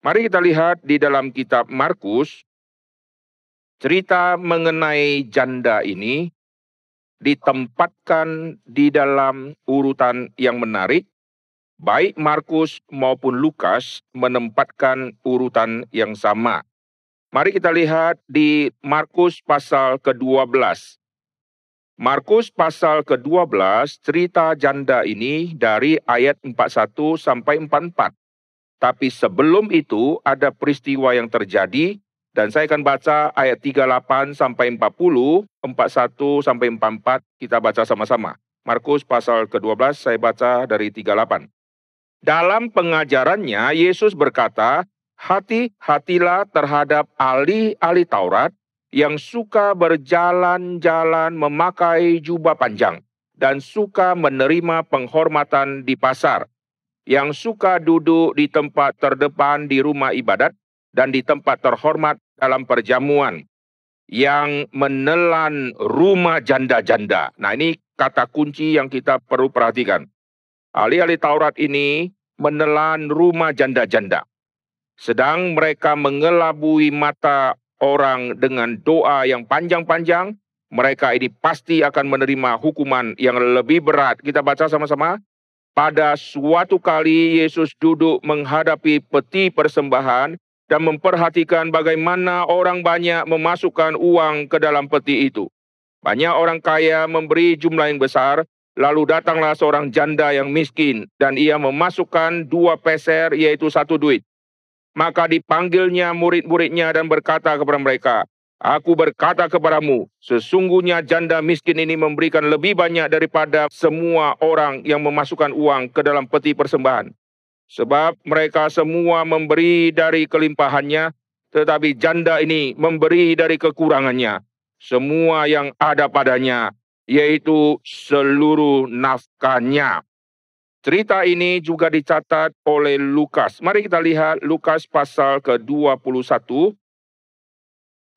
Mari kita lihat di dalam kitab Markus, cerita mengenai janda ini ditempatkan di dalam urutan yang menarik. Baik Markus maupun Lukas menempatkan urutan yang sama. Mari kita lihat di Markus pasal ke-12. Markus pasal ke-12 cerita janda ini dari ayat 41 sampai 44. Tapi sebelum itu ada peristiwa yang terjadi dan saya akan baca ayat 38 sampai 40, 41 sampai 44 kita baca sama-sama. Markus pasal ke-12 saya baca dari 38. Dalam pengajarannya Yesus berkata, "Hati-hatilah terhadap ahli-ahli Taurat yang suka berjalan-jalan memakai jubah panjang dan suka menerima penghormatan di pasar, yang suka duduk di tempat terdepan di rumah ibadat dan di tempat terhormat dalam perjamuan, yang menelan rumah janda-janda. Nah ini kata kunci yang kita perlu perhatikan. Ahli-ahli Taurat ini menelan rumah janda-janda. Sedang mereka mengelabui mata orang dengan doa yang panjang-panjang, mereka ini pasti akan menerima hukuman yang lebih berat. Kita baca sama-sama. Pada suatu kali Yesus duduk menghadapi peti persembahan dan memperhatikan bagaimana orang banyak memasukkan uang ke dalam peti itu. Banyak orang kaya memberi jumlah yang besar, lalu datanglah seorang janda yang miskin dan ia memasukkan dua peser yaitu satu duit. Maka dipanggilnya murid-muridnya dan berkata kepada mereka, Aku berkata kepadamu, sesungguhnya janda miskin ini memberikan lebih banyak daripada semua orang yang memasukkan uang ke dalam peti persembahan. Sebab mereka semua memberi dari kelimpahannya, tetapi janda ini memberi dari kekurangannya. Semua yang ada padanya, yaitu seluruh nafkahnya. Cerita ini juga dicatat oleh Lukas. Mari kita lihat Lukas pasal ke-21.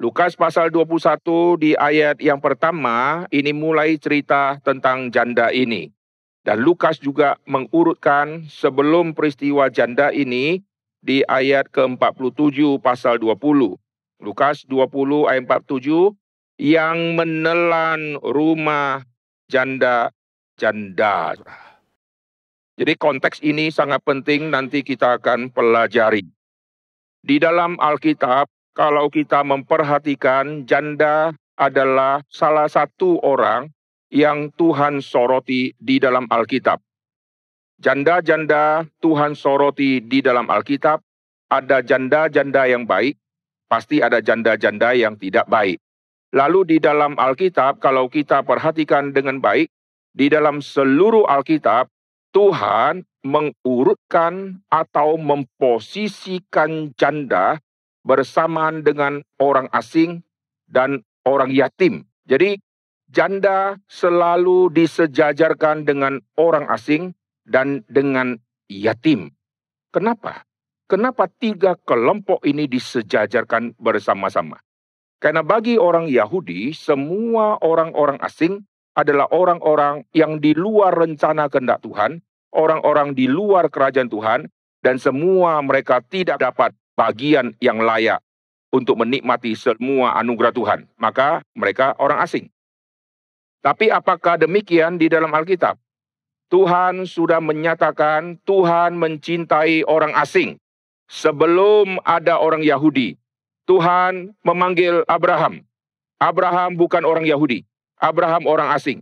Lukas pasal 21 di ayat yang pertama ini mulai cerita tentang janda ini. Dan Lukas juga mengurutkan sebelum peristiwa janda ini di ayat ke-47 pasal 20. Lukas 20 ayat 47 yang menelan rumah janda-janda. Jadi konteks ini sangat penting nanti kita akan pelajari. Di dalam Alkitab, kalau kita memperhatikan janda adalah salah satu orang yang Tuhan soroti di dalam Alkitab. Janda-janda Tuhan soroti di dalam Alkitab, ada janda-janda yang baik, pasti ada janda-janda yang tidak baik. Lalu di dalam Alkitab, kalau kita perhatikan dengan baik, di dalam seluruh Alkitab, Tuhan mengurutkan atau memposisikan janda bersamaan dengan orang asing dan orang yatim. Jadi janda selalu disejajarkan dengan orang asing dan dengan yatim. Kenapa? Kenapa tiga kelompok ini disejajarkan bersama-sama? Karena bagi orang Yahudi, semua orang-orang asing adalah orang-orang yang di luar rencana kehendak Tuhan, orang-orang di luar kerajaan Tuhan, dan semua mereka tidak dapat bagian yang layak untuk menikmati semua anugerah Tuhan. Maka mereka orang asing. Tapi apakah demikian di dalam Alkitab? Tuhan sudah menyatakan Tuhan mencintai orang asing. Sebelum ada orang Yahudi, Tuhan memanggil Abraham. Abraham bukan orang Yahudi. Abraham orang asing.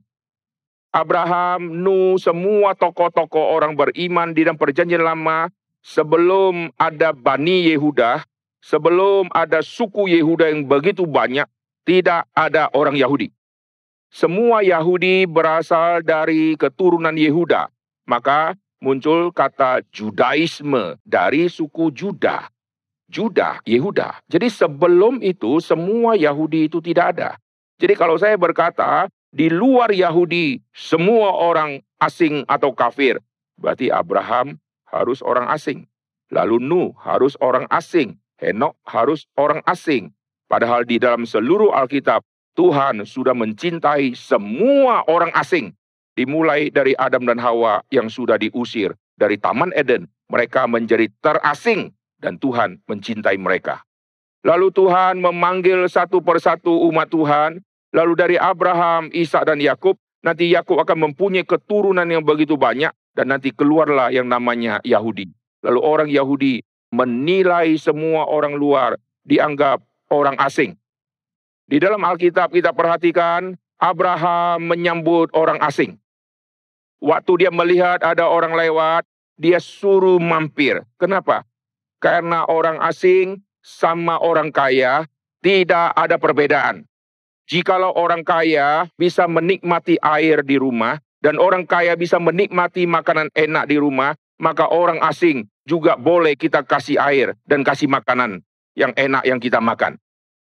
Abraham, Nuh, semua tokoh-tokoh orang beriman di dalam perjanjian lama sebelum ada Bani Yehuda, sebelum ada suku Yehuda yang begitu banyak, tidak ada orang Yahudi. Semua Yahudi berasal dari keturunan Yehuda. Maka muncul kata Judaisme dari suku Juda. Juda, Yehuda. Jadi sebelum itu semua Yahudi itu tidak ada. Jadi kalau saya berkata di luar Yahudi semua orang asing atau kafir, berarti Abraham harus orang asing. Lalu Nuh harus orang asing, Henok harus orang asing. Padahal di dalam seluruh Alkitab Tuhan sudah mencintai semua orang asing. Dimulai dari Adam dan Hawa yang sudah diusir dari Taman Eden, mereka menjadi terasing dan Tuhan mencintai mereka. Lalu Tuhan memanggil satu persatu umat Tuhan, lalu dari Abraham, Ishak dan Yakub, nanti Yakub akan mempunyai keturunan yang begitu banyak dan nanti keluarlah yang namanya Yahudi. Lalu orang Yahudi menilai semua orang luar dianggap orang asing. Di dalam Alkitab kita perhatikan Abraham menyambut orang asing. Waktu dia melihat ada orang lewat, dia suruh mampir. Kenapa? Karena orang asing sama orang kaya tidak ada perbedaan. Jikalau orang kaya bisa menikmati air di rumah dan orang kaya bisa menikmati makanan enak di rumah, maka orang asing juga boleh kita kasih air dan kasih makanan yang enak yang kita makan.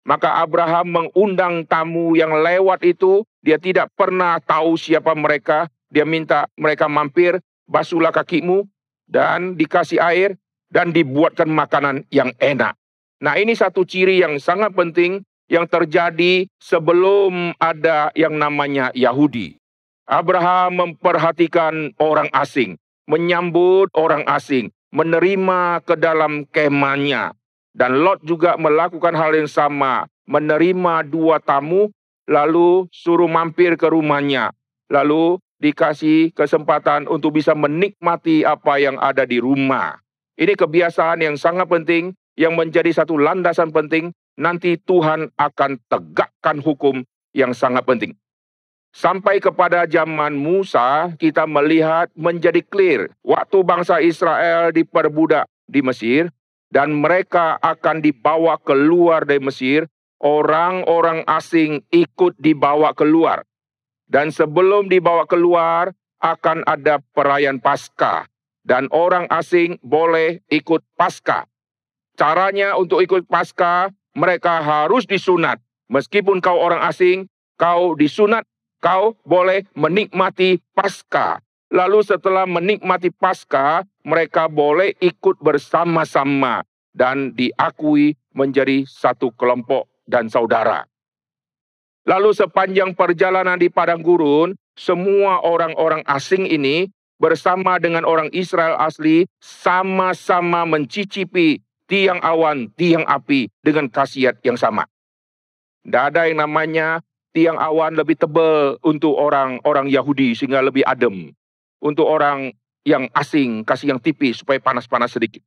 Maka Abraham mengundang tamu yang lewat itu, dia tidak pernah tahu siapa mereka, dia minta mereka mampir, basuhlah kakimu, dan dikasih air, dan dibuatkan makanan yang enak. Nah ini satu ciri yang sangat penting yang terjadi sebelum ada yang namanya Yahudi. Abraham memperhatikan orang asing, menyambut orang asing, menerima ke dalam kemahnya, dan Lot juga melakukan hal yang sama, menerima dua tamu, lalu suruh mampir ke rumahnya. Lalu dikasih kesempatan untuk bisa menikmati apa yang ada di rumah. Ini kebiasaan yang sangat penting, yang menjadi satu landasan penting, nanti Tuhan akan tegakkan hukum yang sangat penting. Sampai kepada zaman Musa, kita melihat menjadi clear. Waktu bangsa Israel diperbudak di Mesir, dan mereka akan dibawa keluar dari Mesir, orang-orang asing ikut dibawa keluar. Dan sebelum dibawa keluar, akan ada perayaan Paskah dan orang asing boleh ikut Paskah. Caranya untuk ikut Paskah, mereka harus disunat. Meskipun kau orang asing, kau disunat, kau boleh menikmati Paskah. Lalu setelah menikmati Paskah, mereka boleh ikut bersama-sama dan diakui menjadi satu kelompok dan saudara. Lalu sepanjang perjalanan di padang gurun, semua orang-orang asing ini bersama dengan orang Israel asli sama-sama mencicipi tiang awan, tiang api dengan khasiat yang sama. Tidak ada yang namanya tiang awan lebih tebal untuk orang-orang Yahudi sehingga lebih adem. Untuk orang yang asing, kasih yang tipis supaya panas-panas sedikit.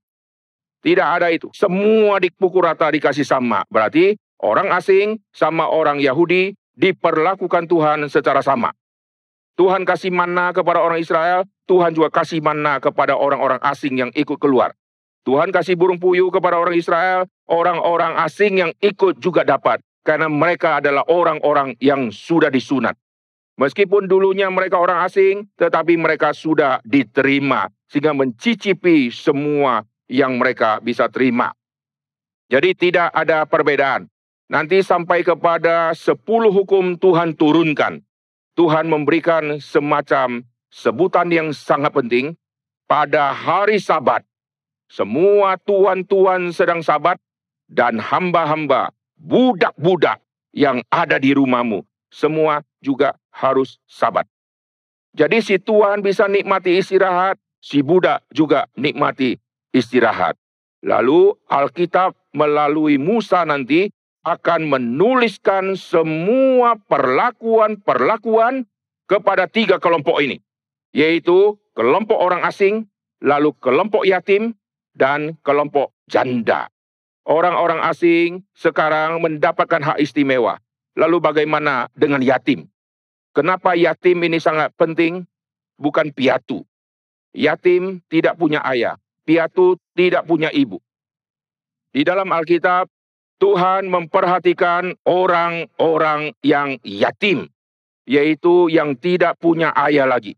Tidak ada itu. Semua dipukul rata dikasih sama. Berarti orang asing sama orang Yahudi diperlakukan Tuhan secara sama. Tuhan kasih mana kepada orang Israel, Tuhan juga kasih mana kepada orang-orang asing yang ikut keluar. Tuhan kasih burung puyuh kepada orang Israel, orang-orang asing yang ikut juga dapat. Karena mereka adalah orang-orang yang sudah disunat. Meskipun dulunya mereka orang asing, tetapi mereka sudah diterima sehingga mencicipi semua yang mereka bisa terima. Jadi tidak ada perbedaan. Nanti sampai kepada sepuluh hukum Tuhan turunkan. Tuhan memberikan semacam sebutan yang sangat penting pada hari sabat. Semua tuan-tuan sedang sabat dan hamba-hamba, budak-budak yang ada di rumahmu. Semua juga harus sabat. Jadi si tuan bisa nikmati istirahat, si budak juga nikmati istirahat. Lalu Alkitab melalui Musa nanti akan menuliskan semua perlakuan-perlakuan kepada tiga kelompok ini. Yaitu kelompok orang asing, lalu kelompok yatim, dan kelompok janda. Orang-orang asing sekarang mendapatkan hak istimewa. Lalu bagaimana dengan yatim? Kenapa yatim ini sangat penting? Bukan piatu. Yatim tidak punya ayah, piatu tidak punya ibu. Di dalam Alkitab, Tuhan memperhatikan orang-orang yang yatim, yaitu yang tidak punya ayah lagi.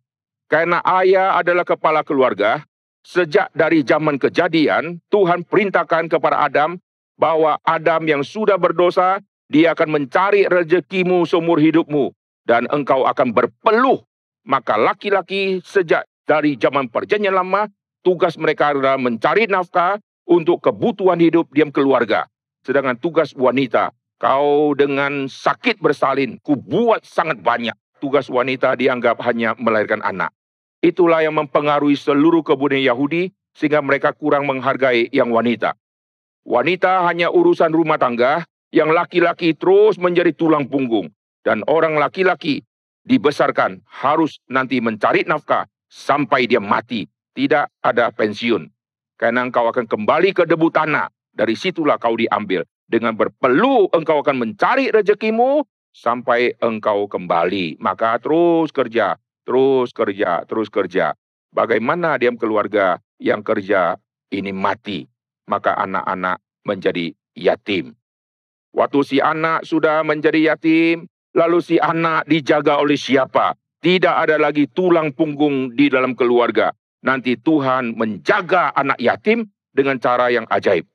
Karena ayah adalah kepala keluarga, sejak dari zaman kejadian, Tuhan perintahkan kepada Adam bahwa Adam yang sudah berdosa, dia akan mencari rezekimu seumur hidupmu dan engkau akan berpeluh. Maka laki-laki sejak dari zaman perjanjian lama, tugas mereka adalah mencari nafkah untuk kebutuhan hidup diam keluarga. Sedangkan tugas wanita, kau dengan sakit bersalin, ku buat sangat banyak. Tugas wanita dianggap hanya melahirkan anak. Itulah yang mempengaruhi seluruh kebudayaan Yahudi sehingga mereka kurang menghargai yang wanita. Wanita hanya urusan rumah tangga, yang laki-laki terus menjadi tulang punggung. Dan orang laki-laki dibesarkan harus nanti mencari nafkah sampai dia mati. Tidak ada pensiun. Karena engkau akan kembali ke debu tanah. Dari situlah kau diambil. Dengan berpeluh engkau akan mencari rezekimu sampai engkau kembali. Maka terus kerja, terus kerja, terus kerja. Bagaimana diam keluarga yang kerja ini mati, maka anak-anak menjadi yatim. Waktu si anak sudah menjadi yatim, lalu si anak dijaga oleh siapa? Tidak ada lagi tulang punggung di dalam keluarga. Nanti Tuhan menjaga anak yatim dengan cara yang ajaib.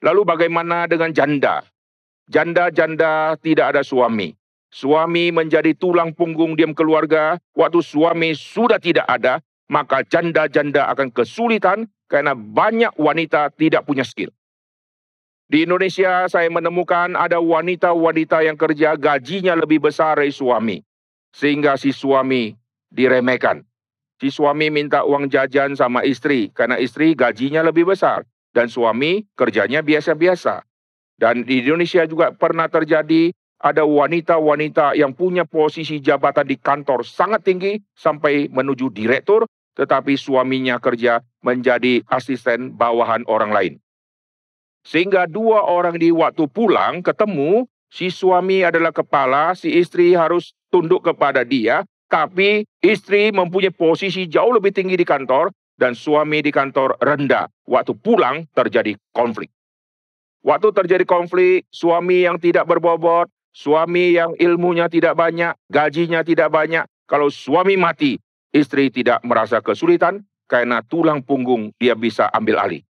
Lalu bagaimana dengan janda? Janda-janda tidak ada suami. Suami menjadi tulang punggung diam keluarga. Waktu suami sudah tidak ada, maka janda-janda akan kesulitan karena banyak wanita tidak punya skill. Di Indonesia saya menemukan ada wanita-wanita yang kerja gajinya lebih besar dari suami. Sehingga si suami diremehkan. Si suami minta uang jajan sama istri karena istri gajinya lebih besar. Dan suami kerjanya biasa-biasa. Dan di Indonesia juga pernah terjadi ada wanita-wanita yang punya posisi jabatan di kantor sangat tinggi sampai menuju direktur, tetapi suaminya kerja menjadi asisten bawahan orang lain. Sehingga dua orang di waktu pulang ketemu, si suami adalah kepala, si istri harus tunduk kepada dia, tapi istri mempunyai posisi jauh lebih tinggi di kantor dan suami di kantor rendah. Waktu pulang terjadi konflik. Waktu terjadi konflik, suami yang tidak berbobot, suami yang ilmunya tidak banyak, gajinya tidak banyak. Kalau suami mati, istri tidak merasa kesulitan karena tulang punggung dia bisa ambil alih.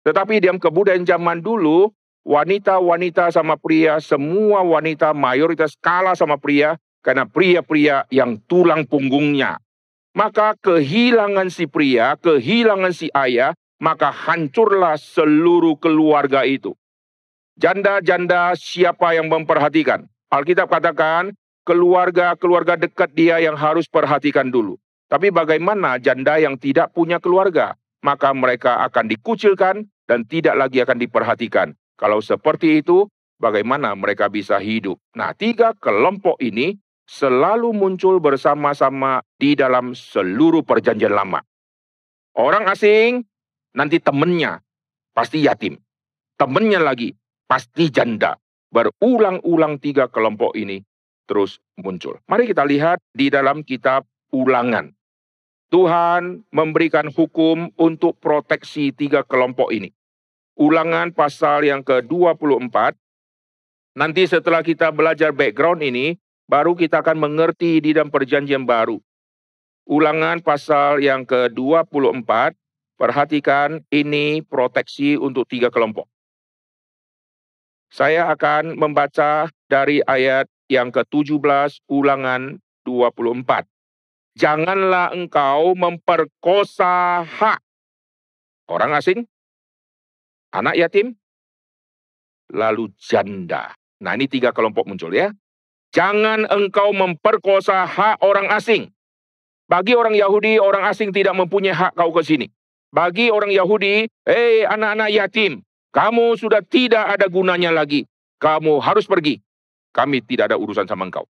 Tetapi dalam kebudayaan zaman dulu, wanita-wanita sama pria, semua wanita mayoritas kalah sama pria karena pria-pria yang tulang punggungnya. Maka kehilangan si pria, kehilangan si ayah, maka hancurlah seluruh keluarga itu. Janda-janda siapa yang memperhatikan? Alkitab katakan, keluarga-keluarga dekat dia yang harus perhatikan dulu. Tapi bagaimana janda yang tidak punya keluarga? maka mereka akan dikucilkan dan tidak lagi akan diperhatikan. Kalau seperti itu, bagaimana mereka bisa hidup? Nah, tiga kelompok ini selalu muncul bersama-sama di dalam seluruh perjanjian lama. Orang asing, nanti temennya pasti yatim. Temennya lagi pasti janda. Berulang-ulang tiga kelompok ini terus muncul. Mari kita lihat di dalam kitab ulangan. Tuhan memberikan hukum untuk proteksi tiga kelompok ini. Ulangan pasal yang ke-24. Nanti setelah kita belajar background ini, baru kita akan mengerti di dalam perjanjian baru. Ulangan pasal yang ke-24, perhatikan ini proteksi untuk tiga kelompok. Saya akan membaca dari ayat yang ke-17 ulangan 24 janganlah engkau memperkosa hak orang asing, anak yatim, lalu janda. Nah ini tiga kelompok muncul ya. Jangan engkau memperkosa hak orang asing. Bagi orang Yahudi, orang asing tidak mempunyai hak kau ke sini. Bagi orang Yahudi, hei anak-anak yatim, kamu sudah tidak ada gunanya lagi. Kamu harus pergi. Kami tidak ada urusan sama engkau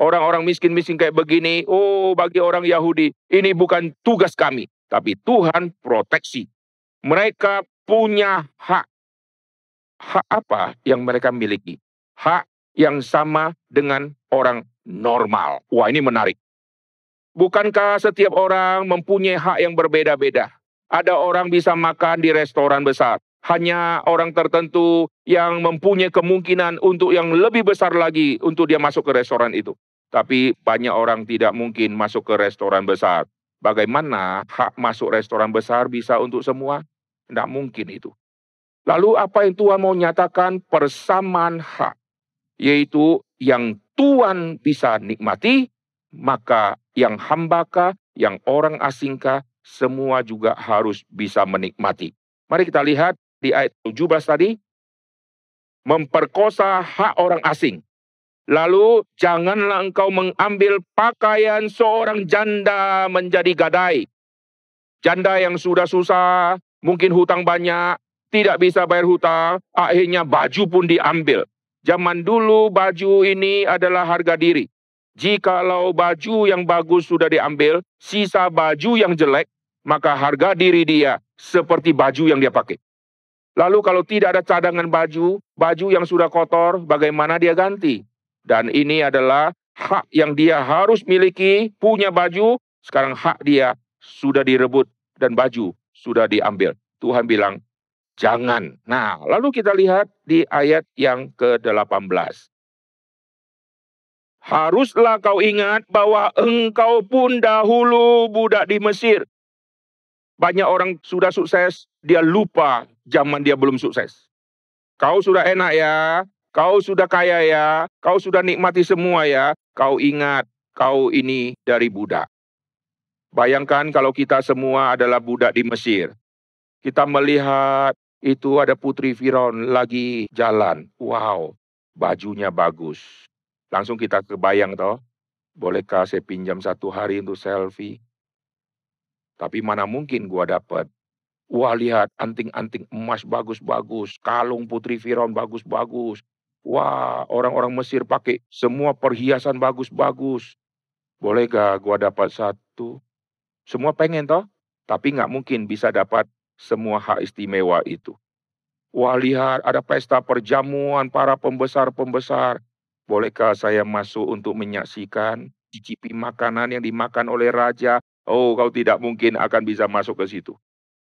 orang-orang miskin-miskin kayak begini, oh bagi orang Yahudi, ini bukan tugas kami. Tapi Tuhan proteksi. Mereka punya hak. Hak apa yang mereka miliki? Hak yang sama dengan orang normal. Wah ini menarik. Bukankah setiap orang mempunyai hak yang berbeda-beda? Ada orang bisa makan di restoran besar. Hanya orang tertentu yang mempunyai kemungkinan untuk yang lebih besar lagi untuk dia masuk ke restoran itu. Tapi banyak orang tidak mungkin masuk ke restoran besar. Bagaimana hak masuk restoran besar bisa untuk semua? Tidak mungkin itu. Lalu apa yang Tuhan mau nyatakan? Persamaan hak. Yaitu yang Tuhan bisa nikmati, maka yang hambakah, yang orang asingkah, semua juga harus bisa menikmati. Mari kita lihat di ayat 17 tadi. Memperkosa hak orang asing. Lalu janganlah engkau mengambil pakaian seorang janda menjadi gadai. Janda yang sudah susah, mungkin hutang banyak, tidak bisa bayar hutang, akhirnya baju pun diambil. Zaman dulu baju ini adalah harga diri. Jikalau baju yang bagus sudah diambil, sisa baju yang jelek, maka harga diri dia seperti baju yang dia pakai. Lalu kalau tidak ada cadangan baju, baju yang sudah kotor, bagaimana dia ganti? Dan ini adalah hak yang dia harus miliki, punya baju, sekarang hak dia sudah direbut dan baju sudah diambil. Tuhan bilang, jangan. Nah, lalu kita lihat di ayat yang ke-18. Haruslah kau ingat bahwa engkau pun dahulu budak di Mesir. Banyak orang sudah sukses, dia lupa zaman dia belum sukses. Kau sudah enak ya, kau sudah kaya ya, kau sudah nikmati semua ya, kau ingat kau ini dari budak. Bayangkan kalau kita semua adalah budak di Mesir. Kita melihat itu ada putri Firaun lagi jalan. Wow, bajunya bagus. Langsung kita kebayang toh, bolehkah saya pinjam satu hari untuk selfie? Tapi mana mungkin gua dapat. Wah lihat anting-anting emas bagus-bagus, kalung putri Firaun bagus-bagus. Wah orang-orang Mesir pakai semua perhiasan bagus-bagus. Boleh gak gua dapat satu? Semua pengen toh, tapi nggak mungkin bisa dapat semua hak istimewa itu. Wah lihat ada pesta perjamuan para pembesar-pembesar. Bolehkah saya masuk untuk menyaksikan cicipi makanan yang dimakan oleh raja? Oh, kau tidak mungkin akan bisa masuk ke situ.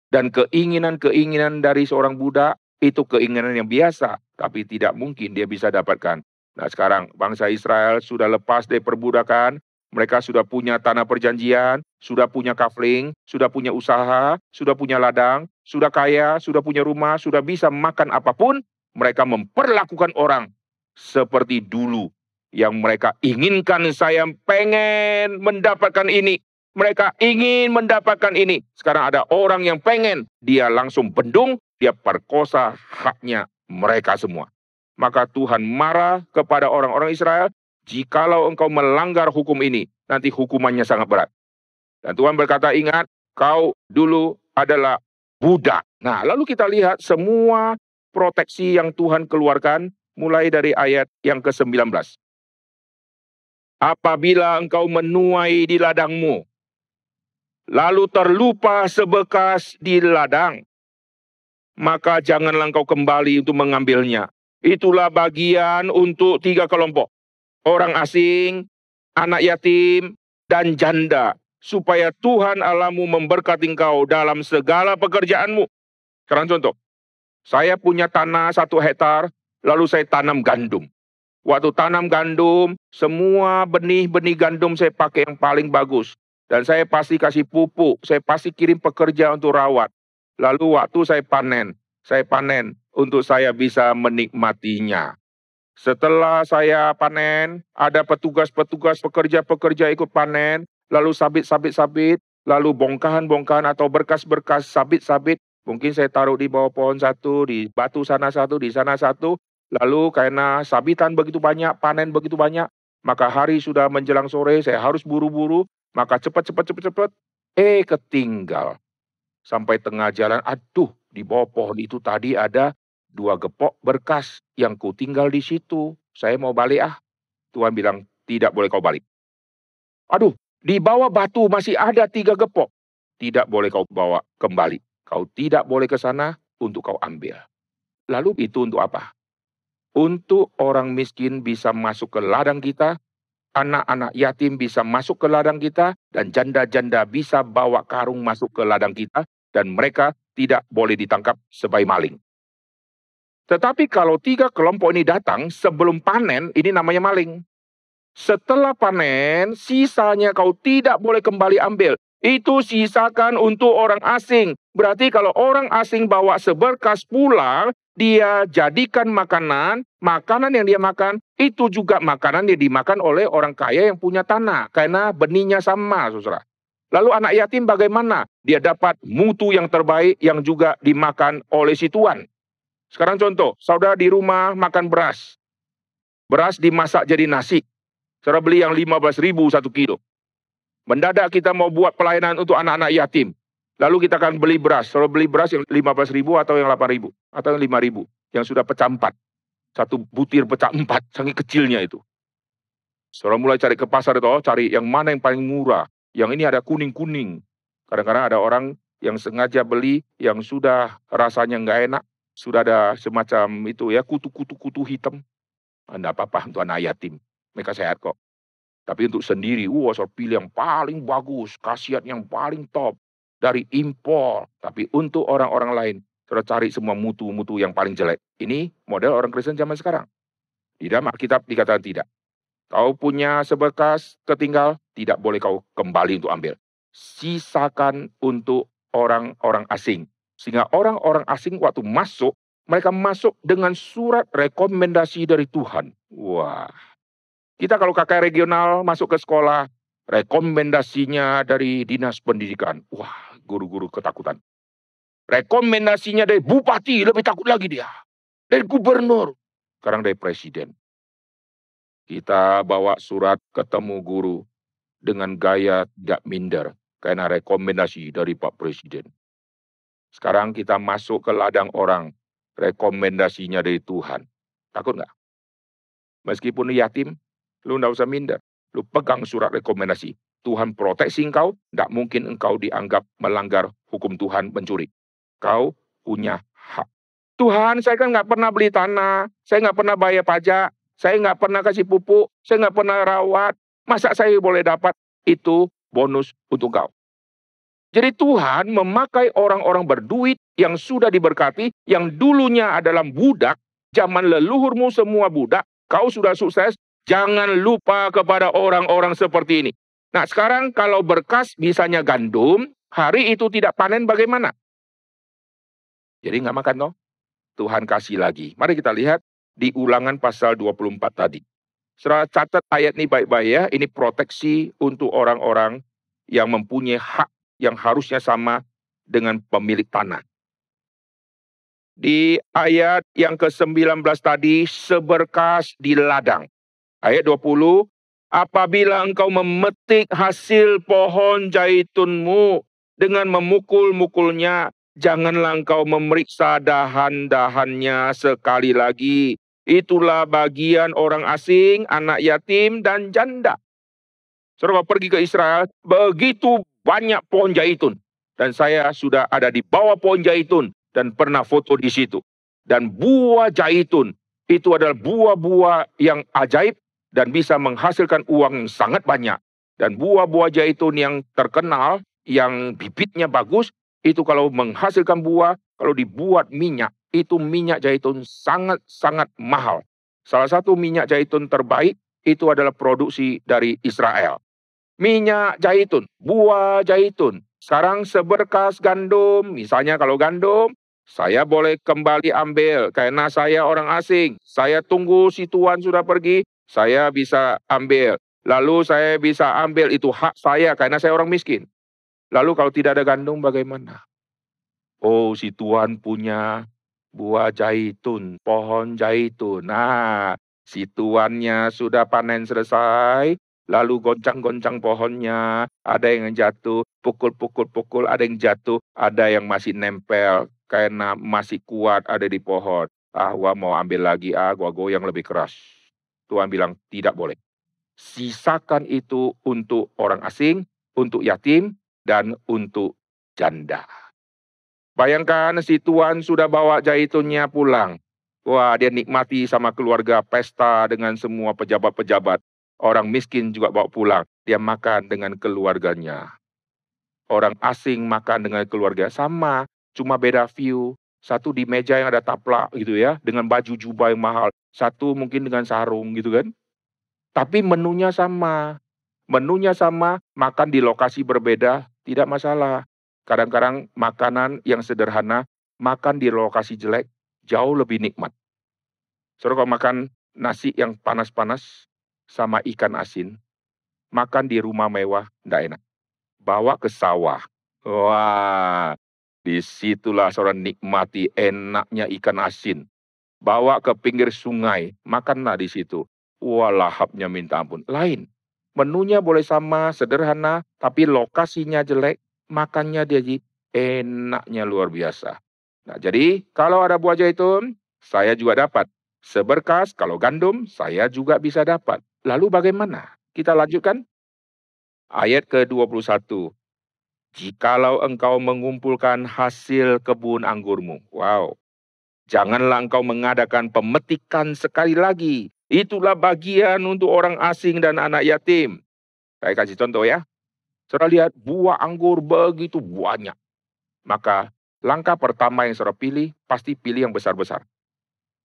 Dan keinginan-keinginan dari seorang budak itu keinginan yang biasa, tapi tidak mungkin dia bisa dapatkan. Nah sekarang bangsa Israel sudah lepas dari perbudakan, mereka sudah punya tanah perjanjian, sudah punya kafling, sudah punya usaha, sudah punya ladang, sudah kaya, sudah punya rumah, sudah bisa makan apa pun. Mereka memperlakukan orang seperti dulu yang mereka inginkan saya pengen mendapatkan ini. Mereka ingin mendapatkan ini. Sekarang ada orang yang pengen, dia langsung bendung, dia perkosa haknya mereka semua. Maka Tuhan marah kepada orang-orang Israel, jikalau engkau melanggar hukum ini, nanti hukumannya sangat berat. Dan Tuhan berkata, ingat, kau dulu adalah budak. Nah, lalu kita lihat semua proteksi yang Tuhan keluarkan mulai dari ayat yang ke-19. Apabila engkau menuai di ladangmu, lalu terlupa sebekas di ladang, maka janganlah engkau kembali untuk mengambilnya. Itulah bagian untuk tiga kelompok. Orang asing, anak yatim, dan janda. Supaya Tuhan Allahmu memberkati engkau dalam segala pekerjaanmu. Sekarang contoh. Saya punya tanah satu hektar, lalu saya tanam gandum. Waktu tanam gandum, semua benih-benih gandum saya pakai yang paling bagus. Dan saya pasti kasih pupuk, saya pasti kirim pekerja untuk rawat. Lalu waktu saya panen, saya panen untuk saya bisa menikmatinya. Setelah saya panen, ada petugas-petugas pekerja-pekerja ikut panen, lalu sabit-sabit-sabit, lalu bongkahan-bongkahan atau berkas-berkas sabit-sabit. Mungkin saya taruh di bawah pohon satu, di batu sana satu, di sana satu. Lalu karena sabitan begitu banyak, panen begitu banyak, maka hari sudah menjelang sore, saya harus buru-buru, maka cepat-cepat cepat-cepat, eh ketinggal. Sampai tengah jalan, aduh di bawah pohon itu tadi ada dua gepok berkas yang ku tinggal di situ. Saya mau balik ah. Tuhan bilang, tidak boleh kau balik. Aduh, di bawah batu masih ada tiga gepok. Tidak boleh kau bawa kembali. Kau tidak boleh ke sana untuk kau ambil. Lalu itu untuk apa? Untuk orang miskin bisa masuk ke ladang kita, anak-anak yatim bisa masuk ke ladang kita, dan janda-janda bisa bawa karung masuk ke ladang kita, dan mereka tidak boleh ditangkap sebagai maling. Tetapi kalau tiga kelompok ini datang sebelum panen, ini namanya maling. Setelah panen, sisanya kau tidak boleh kembali ambil. Itu sisakan untuk orang asing. Berarti kalau orang asing bawa seberkas pulang, dia jadikan makanan, makanan yang dia makan itu juga makanan yang dimakan oleh orang kaya yang punya tanah karena benihnya sama, Saudara. Lalu anak yatim bagaimana? Dia dapat mutu yang terbaik yang juga dimakan oleh si tuan. Sekarang contoh, saudara di rumah makan beras. Beras dimasak jadi nasi. Saudara beli yang 15 ribu satu kilo. Mendadak kita mau buat pelayanan untuk anak-anak yatim. Lalu kita akan beli beras. Kalau beli beras yang 15 ribu atau yang 8 ribu. Atau yang 5 ribu. Yang sudah pecah empat. Satu butir pecah empat. Sangat kecilnya itu. Seorang mulai cari ke pasar itu, oh, cari yang mana yang paling murah. Yang ini ada kuning-kuning. Kadang-kadang ada orang yang sengaja beli yang sudah rasanya nggak enak. Sudah ada semacam itu ya, kutu-kutu-kutu hitam. Anda apa-apa untuk anak yatim. Mereka sehat kok. Tapi untuk sendiri, wah saya pilih yang paling bagus, khasiat yang paling top dari impor. Tapi untuk orang-orang lain, sudah cari semua mutu-mutu yang paling jelek. Ini model orang Kristen zaman sekarang. Di dalam Alkitab dikatakan tidak. Kau punya sebekas ketinggal, tidak boleh kau kembali untuk ambil. Sisakan untuk orang-orang asing. Sehingga orang-orang asing waktu masuk, mereka masuk dengan surat rekomendasi dari Tuhan. Wah, kita kalau kakak regional masuk ke sekolah, rekomendasinya dari dinas pendidikan. Wah, guru-guru ketakutan. Rekomendasinya dari bupati, lebih takut lagi dia. Dari gubernur, sekarang dari presiden. Kita bawa surat ketemu guru dengan gaya tidak minder karena rekomendasi dari Pak Presiden. Sekarang kita masuk ke ladang orang, rekomendasinya dari Tuhan. Takut nggak? Meskipun yatim, Lu nggak usah minder. Lu pegang surat rekomendasi. Tuhan proteksi engkau, tidak mungkin engkau dianggap melanggar hukum Tuhan mencuri. Kau punya hak. Tuhan, saya kan nggak pernah beli tanah, saya nggak pernah bayar pajak, saya nggak pernah kasih pupuk, saya nggak pernah rawat. Masa saya boleh dapat itu bonus untuk kau? Jadi Tuhan memakai orang-orang berduit yang sudah diberkati, yang dulunya adalah budak, zaman leluhurmu semua budak, kau sudah sukses, Jangan lupa kepada orang-orang seperti ini. Nah sekarang kalau berkas misalnya gandum, hari itu tidak panen bagaimana? Jadi nggak makan toh? Tuhan kasih lagi. Mari kita lihat di ulangan pasal 24 tadi. Serah catat ayat ini baik-baik ya. Ini proteksi untuk orang-orang yang mempunyai hak yang harusnya sama dengan pemilik tanah. Di ayat yang ke-19 tadi, seberkas di ladang. Ayat 20, apabila engkau memetik hasil pohon jaitunmu dengan memukul-mukulnya, janganlah engkau memeriksa dahan-dahannya sekali lagi. Itulah bagian orang asing, anak yatim, dan janda. Saudara pergi ke Israel, begitu banyak pohon jaitun. Dan saya sudah ada di bawah pohon jaitun dan pernah foto di situ. Dan buah jaitun itu adalah buah-buah yang ajaib dan bisa menghasilkan uang yang sangat banyak. Dan buah-buah jaitun yang terkenal, yang bibitnya bagus, itu kalau menghasilkan buah, kalau dibuat minyak, itu minyak jaitun sangat-sangat mahal. Salah satu minyak jaitun terbaik itu adalah produksi dari Israel. Minyak jaitun, buah jaitun. Sekarang seberkas gandum, misalnya kalau gandum, saya boleh kembali ambil karena saya orang asing. Saya tunggu si tuan sudah pergi, saya bisa ambil. Lalu saya bisa ambil itu hak saya karena saya orang miskin. Lalu kalau tidak ada gandum bagaimana? Oh si Tuhan punya buah jaitun, pohon jaitun. Nah si tuannya sudah panen selesai. Lalu goncang-goncang pohonnya, ada yang jatuh, pukul-pukul-pukul, ada yang jatuh, ada yang masih nempel karena masih kuat ada di pohon. Ah, gua mau ambil lagi, ah, gua goyang lebih keras. Tuhan bilang tidak boleh. Sisakan itu untuk orang asing, untuk yatim, dan untuk janda. Bayangkan si Tuhan sudah bawa jaitunnya pulang. Wah, dia nikmati sama keluarga pesta dengan semua pejabat-pejabat. Orang miskin juga bawa pulang. Dia makan dengan keluarganya. Orang asing makan dengan keluarga sama, cuma beda view. Satu di meja yang ada taplak gitu ya, dengan baju jubah yang mahal. Satu mungkin dengan sarung gitu kan. Tapi menunya sama. Menunya sama, makan di lokasi berbeda, tidak masalah. Kadang-kadang makanan yang sederhana, makan di lokasi jelek, jauh lebih nikmat. Saudara kalau makan nasi yang panas-panas sama ikan asin, makan di rumah mewah, tidak enak. Bawa ke sawah. Wah, Di situlah seorang nikmati enaknya ikan asin. Bawa ke pinggir sungai, makanlah di situ. Wah lahapnya minta ampun. Lain. Menunya boleh sama, sederhana, tapi lokasinya jelek, makannya jadi Enaknya luar biasa. Nah, jadi kalau ada buah zaitun, saya juga dapat. Seberkas kalau gandum, saya juga bisa dapat. Lalu bagaimana? Kita lanjutkan. Ayat ke-21. Jikalau engkau mengumpulkan hasil kebun anggurmu. Wow. Janganlah engkau mengadakan pemetikan sekali lagi. Itulah bagian untuk orang asing dan anak yatim. Saya kasih contoh ya. Saudara lihat buah anggur begitu banyak. Maka Langkah pertama yang saudara pilih, pasti pilih yang besar-besar.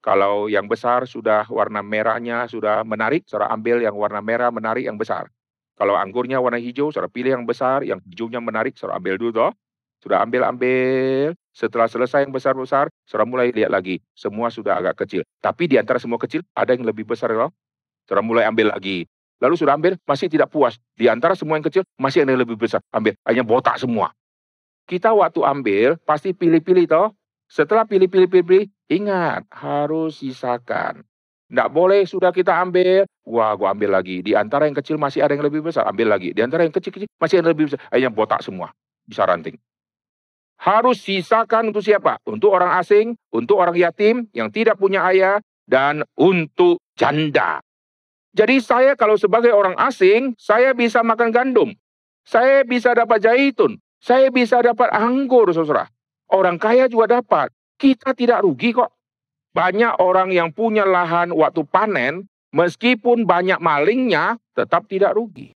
Kalau yang besar sudah warna merahnya sudah menarik, saudara ambil yang warna merah menarik yang besar. Kalau anggurnya warna hijau, saudara pilih yang besar, yang hijaunya menarik, saudara ambil dulu toh. Sudah ambil-ambil, setelah selesai yang besar-besar, saudara mulai lihat lagi. Semua sudah agak kecil. Tapi di antara semua kecil, ada yang lebih besar loh. Saudara mulai ambil lagi. Lalu sudah ambil, masih tidak puas. Di antara semua yang kecil, masih ada yang lebih besar. Ambil, hanya botak semua. Kita waktu ambil pasti pilih-pilih toh. Setelah pilih-pilih-pilih, ingat harus sisakan. Tidak boleh sudah kita ambil, wah gua ambil lagi. Di antara yang kecil masih ada yang lebih besar, ambil lagi. Di antara yang kecil-kecil masih ada yang lebih besar, akhirnya botak semua. Bisa ranting. Harus sisakan untuk siapa? Untuk orang asing, untuk orang yatim yang tidak punya ayah, dan untuk janda. Jadi saya kalau sebagai orang asing, saya bisa makan gandum. Saya bisa dapat zaitun. Saya bisa dapat anggur, saudara. Orang kaya juga dapat. Kita tidak rugi kok. Banyak orang yang punya lahan waktu panen, meskipun banyak malingnya, tetap tidak rugi.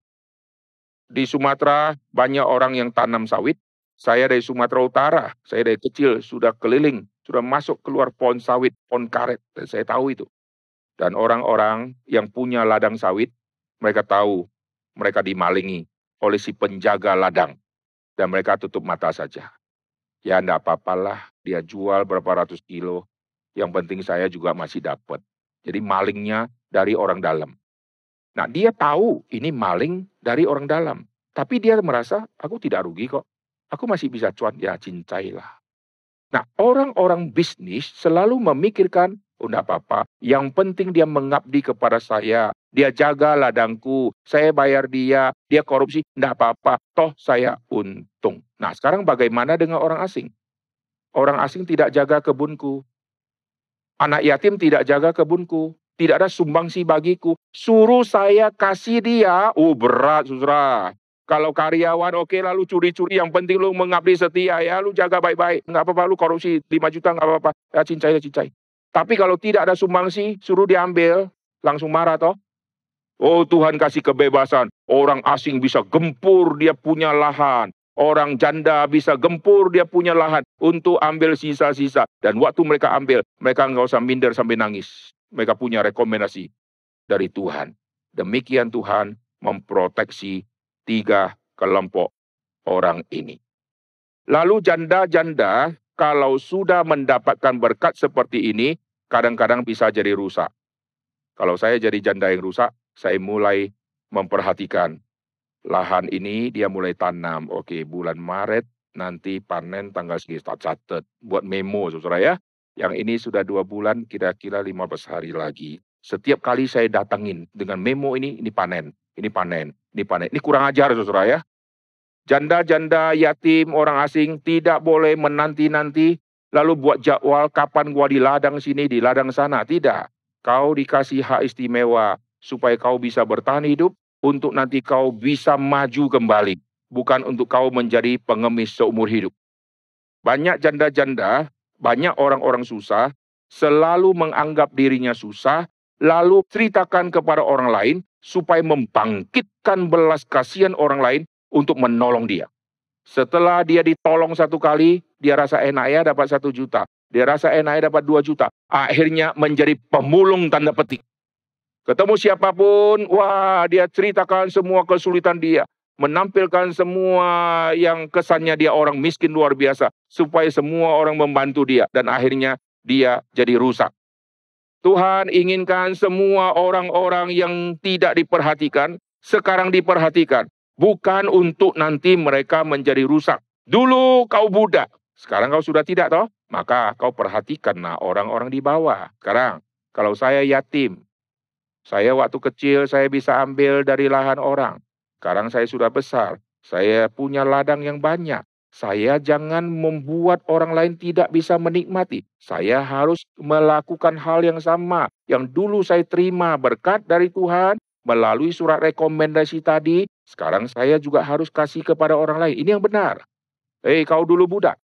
Di Sumatera banyak orang yang tanam sawit. Saya dari Sumatera Utara, saya dari kecil sudah keliling, sudah masuk keluar pohon sawit, pohon karet, dan saya tahu itu. Dan orang-orang yang punya ladang sawit, mereka tahu mereka dimalingi oleh si penjaga ladang dan mereka tutup mata saja. Ya enggak apa-apalah, dia jual berapa ratus kilo, yang penting saya juga masih dapat. Jadi malingnya dari orang dalam. Nah dia tahu ini maling dari orang dalam. Tapi dia merasa, aku tidak rugi kok. Aku masih bisa cuan, ya cincailah. Nah orang-orang bisnis selalu memikirkan, oh enggak apa-apa, yang penting dia mengabdi kepada saya. Dia jaga ladangku, saya bayar dia, dia korupsi, enggak apa-apa, toh saya untung. Nah sekarang bagaimana dengan orang asing? Orang asing tidak jaga kebunku. Anak yatim tidak jaga kebunku. Tidak ada sumbangsi bagiku. Suruh saya kasih dia. Oh berat saudara. Kalau karyawan oke okay, lalu curi-curi yang penting lu mengabdi setia ya lu jaga baik-baik. Enggak apa-apa lu korupsi 5 juta enggak apa-apa. Ya cincai ya cincai. Tapi kalau tidak ada sumbangsi suruh diambil langsung marah toh. Oh Tuhan kasih kebebasan. Orang asing bisa gempur dia punya lahan. Orang janda bisa gempur dia punya lahan untuk ambil sisa-sisa. Dan waktu mereka ambil, mereka nggak usah minder sampai nangis. Mereka punya rekomendasi dari Tuhan. Demikian Tuhan memproteksi tiga kelompok orang ini. Lalu janda-janda kalau sudah mendapatkan berkat seperti ini, kadang-kadang bisa jadi rusak. Kalau saya jadi janda yang rusak, saya mulai memperhatikan lahan ini dia mulai tanam. Oke, bulan Maret nanti panen tanggal segini catat buat memo saudara ya. Yang ini sudah dua bulan kira-kira 15 hari lagi. Setiap kali saya datangin dengan memo ini, ini panen, ini panen, ini panen. Ini kurang ajar saudara ya. Janda-janda yatim orang asing tidak boleh menanti-nanti lalu buat jadwal kapan gua di ladang sini, di ladang sana. Tidak. Kau dikasih hak istimewa supaya kau bisa bertahan hidup, untuk nanti kau bisa maju kembali, bukan untuk kau menjadi pengemis seumur hidup. Banyak janda-janda, banyak orang-orang susah, selalu menganggap dirinya susah, lalu ceritakan kepada orang lain supaya membangkitkan belas kasihan orang lain untuk menolong dia. Setelah dia ditolong satu kali, dia rasa enak ya dapat satu juta. Dia rasa enak ya dapat dua juta. Akhirnya menjadi pemulung tanda petik. Ketemu siapa pun, wah dia ceritakan semua kesulitan dia. Menampilkan semua yang kesannya dia orang miskin luar biasa. Supaya semua orang membantu dia. Dan akhirnya dia jadi rusak. Tuhan inginkan semua orang-orang yang tidak diperhatikan, sekarang diperhatikan. Bukan untuk nanti mereka menjadi rusak. Dulu kau budak, sekarang kau sudah tidak toh? Maka kau perhatikan nah orang-orang di bawah. Sekarang, kalau saya yatim, saya waktu kecil saya bisa ambil dari lahan orang. Sekarang saya sudah besar. Saya punya ladang yang banyak. Saya jangan membuat orang lain tidak bisa menikmati. Saya harus melakukan hal yang sama yang dulu saya terima berkat dari Tuhan melalui surat rekomendasi tadi. Sekarang saya juga harus kasih kepada orang lain. Ini yang benar. Hei, kau dulu budak.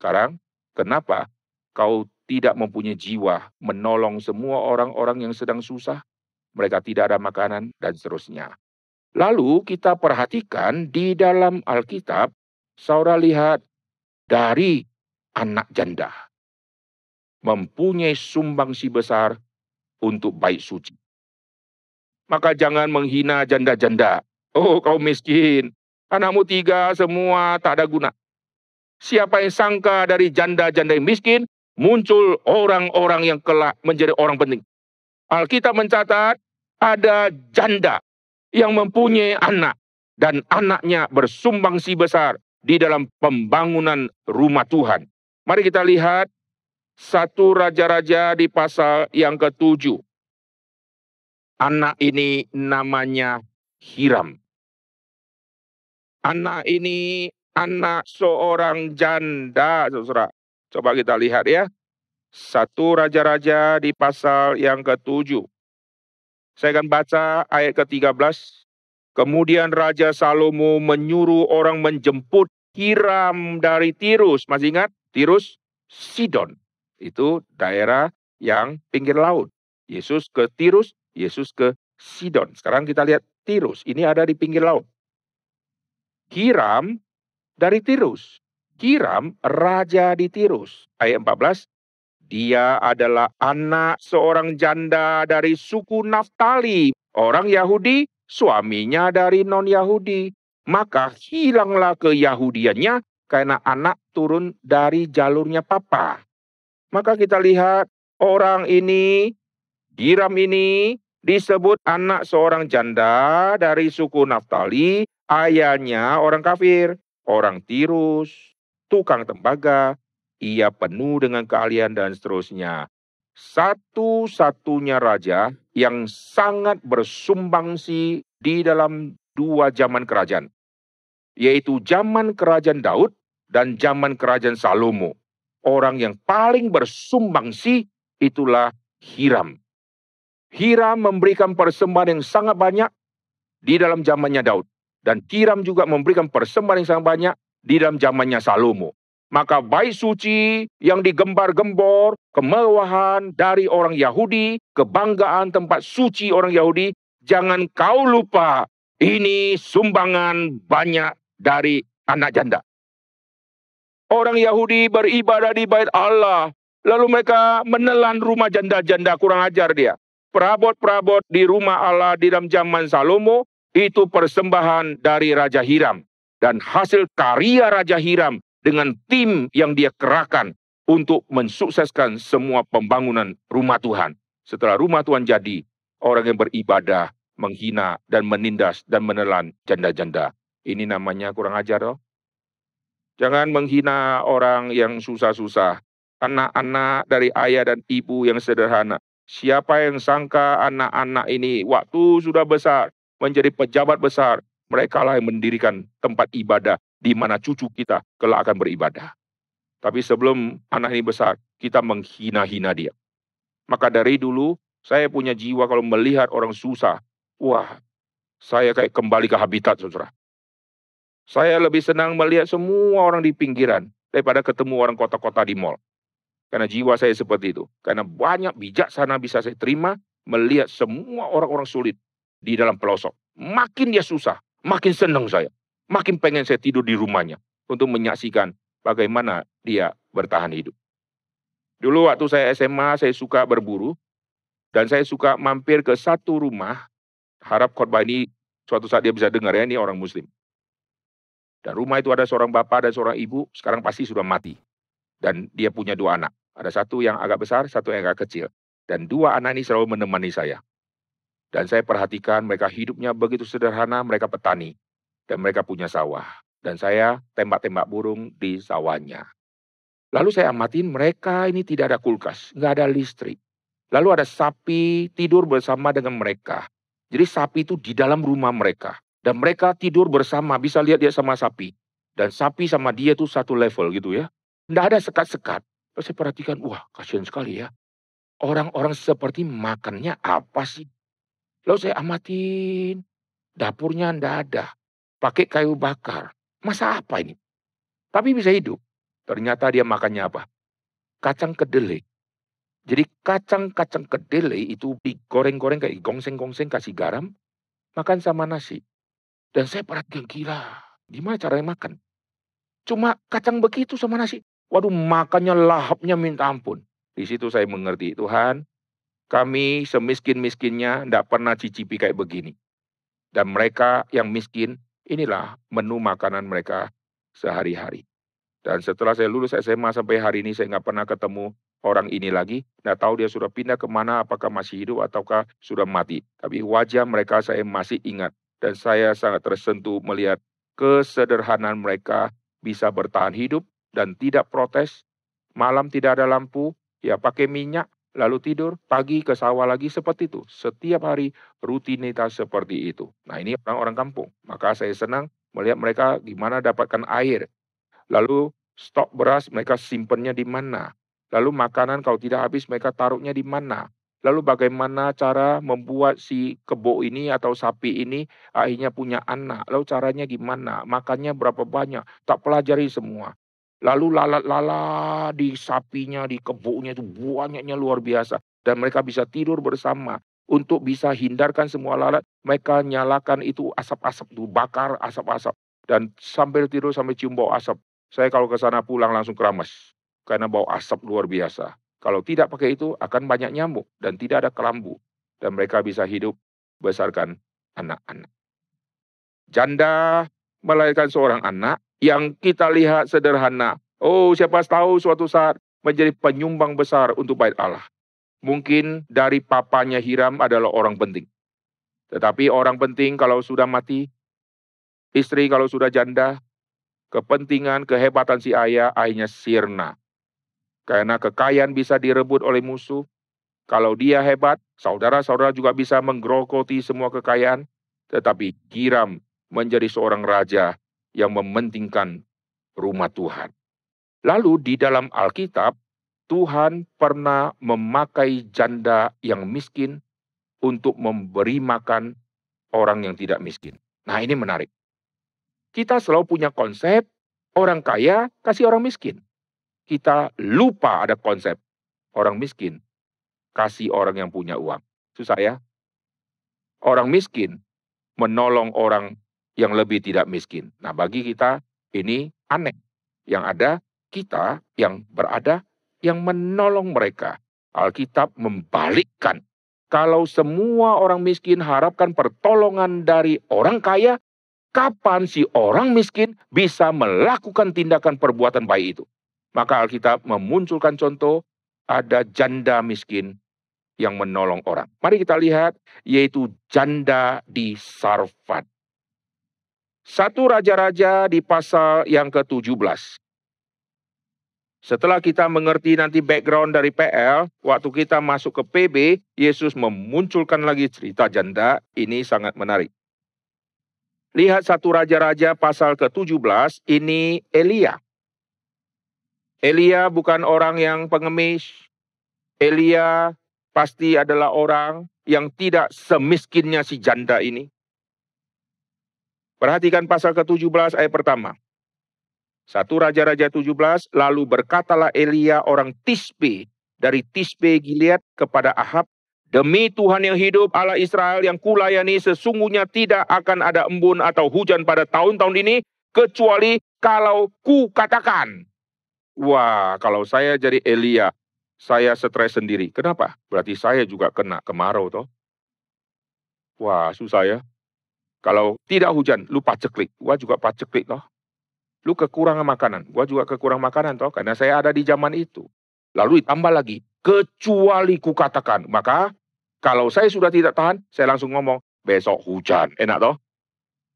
Sekarang, kenapa kau tidak mempunyai jiwa menolong semua orang-orang yang sedang susah? Mereka tidak ada makanan dan seterusnya. Lalu kita perhatikan di dalam Alkitab saudara lihat dari anak janda mempunyai sumbangsi besar untuk baik suci. Maka jangan menghina janda-janda. Oh kau miskin, anakmu tiga semua tak ada guna. Siapa yang sangka dari janda-janda yang miskin, muncul orang-orang yang kelak menjadi orang penting. Alkitab mencatat ada janda yang mempunyai anak dan anaknya bersumbangsi besar di dalam pembangunan rumah Tuhan. Mari kita lihat satu raja-raja di pasal yang ketujuh. Anak ini namanya Hiram. Anak ini anak seorang janda, saudara. Coba kita lihat ya. Satu raja-raja di pasal yang ketujuh. Saya akan baca ayat ke-13 Kemudian Raja Salomo menyuruh orang menjemput Hiram dari Tirus. Masih ingat? Tirus, Sidon. Itu daerah yang pinggir laut. Yesus ke Tirus, Yesus ke Sidon. Sekarang kita lihat Tirus. Ini ada di pinggir laut. Hiram dari Tirus. Hiram raja di Tirus. Ayat 14. Dia adalah anak seorang janda dari suku Naftali. Orang Yahudi suaminya dari non-Yahudi. Maka hilanglah keyahudiannya karena anak turun dari jalurnya papa. Maka kita lihat orang ini, Hiram ini disebut anak seorang janda dari suku Naftali, ayahnya orang kafir, orang tirus, tukang tembaga, ia penuh dengan keahlian dan seterusnya satu-satunya raja yang sangat bersumbangsi di dalam dua zaman kerajaan, yaitu zaman kerajaan Daud dan zaman kerajaan Salomo. Orang yang paling bersumbangsi itulah Hiram. Hiram memberikan persembahan yang sangat banyak di dalam zamannya Daud. Dan Hiram juga memberikan persembahan yang sangat banyak di dalam zamannya Salomo. Maka baik suci yang digembar-gembor, kemewahan dari orang Yahudi, kebanggaan tempat suci orang Yahudi, jangan kau lupa ini sumbangan banyak dari anak janda. Orang Yahudi beribadah di bait Allah, lalu mereka menelan rumah janda-janda, kurang ajar dia. Perabot-perabot di rumah Allah di dalam zaman Salomo, itu persembahan dari Raja Hiram. Dan hasil karya Raja Hiram dengan tim yang dia kerahkan untuk mensukseskan semua pembangunan rumah Tuhan. Setelah rumah Tuhan jadi, orang yang beribadah, menghina dan menindas dan menelan janda-janda. Ini namanya kurang ajar loh. Jangan menghina orang yang susah-susah. Anak-anak dari ayah dan ibu yang sederhana. Siapa yang sangka anak-anak ini waktu sudah besar, menjadi pejabat besar, mereka lah yang mendirikan tempat ibadah di mana cucu kita kelak akan beribadah. Tapi sebelum anak ini besar, kita menghina-hina dia. Maka dari dulu, saya punya jiwa kalau melihat orang susah. Wah, saya kayak kembali ke habitat, saudara. Saya lebih senang melihat semua orang di pinggiran daripada ketemu orang kota-kota di mall. Karena jiwa saya seperti itu. Karena banyak bijaksana bisa saya terima melihat semua orang-orang sulit di dalam pelosok. Makin dia susah, makin senang saya makin pengen saya tidur di rumahnya untuk menyaksikan bagaimana dia bertahan hidup. Dulu waktu saya SMA, saya suka berburu, dan saya suka mampir ke satu rumah, harap khotbah ini suatu saat dia bisa dengar ya, ini orang muslim. Dan rumah itu ada seorang bapak dan seorang ibu, sekarang pasti sudah mati. Dan dia punya dua anak. Ada satu yang agak besar, satu yang agak kecil. Dan dua anak ini selalu menemani saya. Dan saya perhatikan mereka hidupnya begitu sederhana, mereka petani dan mereka punya sawah. Dan saya tembak-tembak burung di sawahnya. Lalu saya amatin mereka ini tidak ada kulkas, nggak ada listrik. Lalu ada sapi tidur bersama dengan mereka. Jadi sapi itu di dalam rumah mereka. Dan mereka tidur bersama, bisa lihat dia sama sapi. Dan sapi sama dia tuh satu level gitu ya. Tidak ada sekat-sekat. Terus saya perhatikan, wah kasihan sekali ya. Orang-orang seperti makannya apa sih? Lalu saya amatin, dapurnya ndak ada. Pakai kayu bakar. Masa apa ini? Tapi bisa hidup. Ternyata dia makannya apa? Kacang kedelai. Jadi kacang-kacang kedelai itu digoreng-goreng kayak gongseng-gongseng kasih garam, makan sama nasi. Dan saya perhatikan gila, gimana caranya makan? Cuma kacang begitu sama nasi. Waduh makannya lahapnya minta ampun. Di situ saya mengerti, Tuhan kami semiskin-miskinnya tidak pernah cicipi kayak begini. Dan mereka yang miskin, inilah menu makanan mereka sehari-hari. Dan setelah saya lulus SMA sampai hari ini saya nggak pernah ketemu orang ini lagi. Nggak tahu dia sudah pindah ke mana, apakah masih hidup ataukah sudah mati. Tapi wajah mereka saya masih ingat. Dan saya sangat tersentuh melihat kesederhanaan mereka bisa bertahan hidup dan tidak protes. Malam tidak ada lampu, ya pakai minyak, lalu tidur, pagi ke sawah lagi seperti itu. Setiap hari rutinitas seperti itu. Nah ini orang-orang kampung. Maka saya senang melihat mereka gimana dapatkan air. Lalu stok beras mereka simpennya di mana. Lalu makanan kalau tidak habis mereka taruhnya di mana? Lalu bagaimana cara membuat si kebo ini atau sapi ini akhirnya punya anak? Lalu caranya gimana? Makannya berapa banyak? Tak pelajari semua. Lalu lalat-lalat di sapinya, di kebonya itu banyaknya luar biasa. Dan mereka bisa tidur bersama. Untuk bisa hindarkan semua lalat, mereka nyalakan itu asap-asap, itu bakar asap-asap. Dan sambil tidur sampai cium bau asap. Saya kalau ke sana pulang langsung keramas karena bau asap luar biasa. Kalau tidak pakai itu akan banyak nyamuk dan tidak ada kelambu. Dan mereka bisa hidup besarkan anak-anak. Janda melahirkan seorang anak yang kita lihat sederhana. Oh siapa tahu suatu saat menjadi penyumbang besar untuk bait Allah. Mungkin dari papanya Hiram adalah orang penting. Tetapi orang penting kalau sudah mati, istri kalau sudah janda, kepentingan, kehebatan si ayah akhirnya sirna. Karena kekayaan bisa direbut oleh musuh. Kalau dia hebat, saudara-saudara juga bisa menggerokoti semua kekayaan. Tetapi Hiram menjadi seorang raja yang mementingkan rumah Tuhan. Lalu di dalam Alkitab, Tuhan pernah memakai janda yang miskin untuk memberi makan orang yang tidak miskin. Nah ini menarik. Kita selalu punya konsep orang kaya kasih orang miskin kita lupa ada konsep orang miskin kasih orang yang punya uang. Susah ya? Orang miskin menolong orang yang lebih tidak miskin. Nah, bagi kita ini aneh. Yang ada kita yang berada yang menolong mereka. Alkitab membalikkan. Kalau semua orang miskin harapkan pertolongan dari orang kaya, kapan si orang miskin bisa melakukan tindakan perbuatan baik itu? Maka Alkitab memunculkan contoh ada janda miskin yang menolong orang. Mari kita lihat yaitu janda di Sarfat. Satu raja-raja di pasal yang ke-17. Setelah kita mengerti nanti background dari PL, waktu kita masuk ke PB, Yesus memunculkan lagi cerita janda. Ini sangat menarik. Lihat satu raja-raja pasal ke-17, ini Elia. Elia bukan orang yang pengemis. Elia pasti adalah orang yang tidak semiskinnya si janda ini. Perhatikan pasal ke-17 ayat pertama. Satu Raja-Raja 17, lalu berkatalah Elia orang Tisbe dari Tisbe Gilead kepada Ahab, Demi Tuhan yang hidup Allah Israel yang kulayani sesungguhnya tidak akan ada embun atau hujan pada tahun-tahun ini kecuali kalau ku katakan Wah, kalau saya jadi Elia, saya stres sendiri. Kenapa? Berarti saya juga kena kemarau toh. Wah, susah ya. Kalau tidak hujan, lu paceklik. Gua juga paceklik toh. Lu kekurangan makanan. Gua juga kekurangan makanan toh. Karena saya ada di zaman itu. Lalu ditambah lagi. Kecuali ku katakan. Maka kalau saya sudah tidak tahan, saya langsung ngomong. Besok hujan. Enak toh?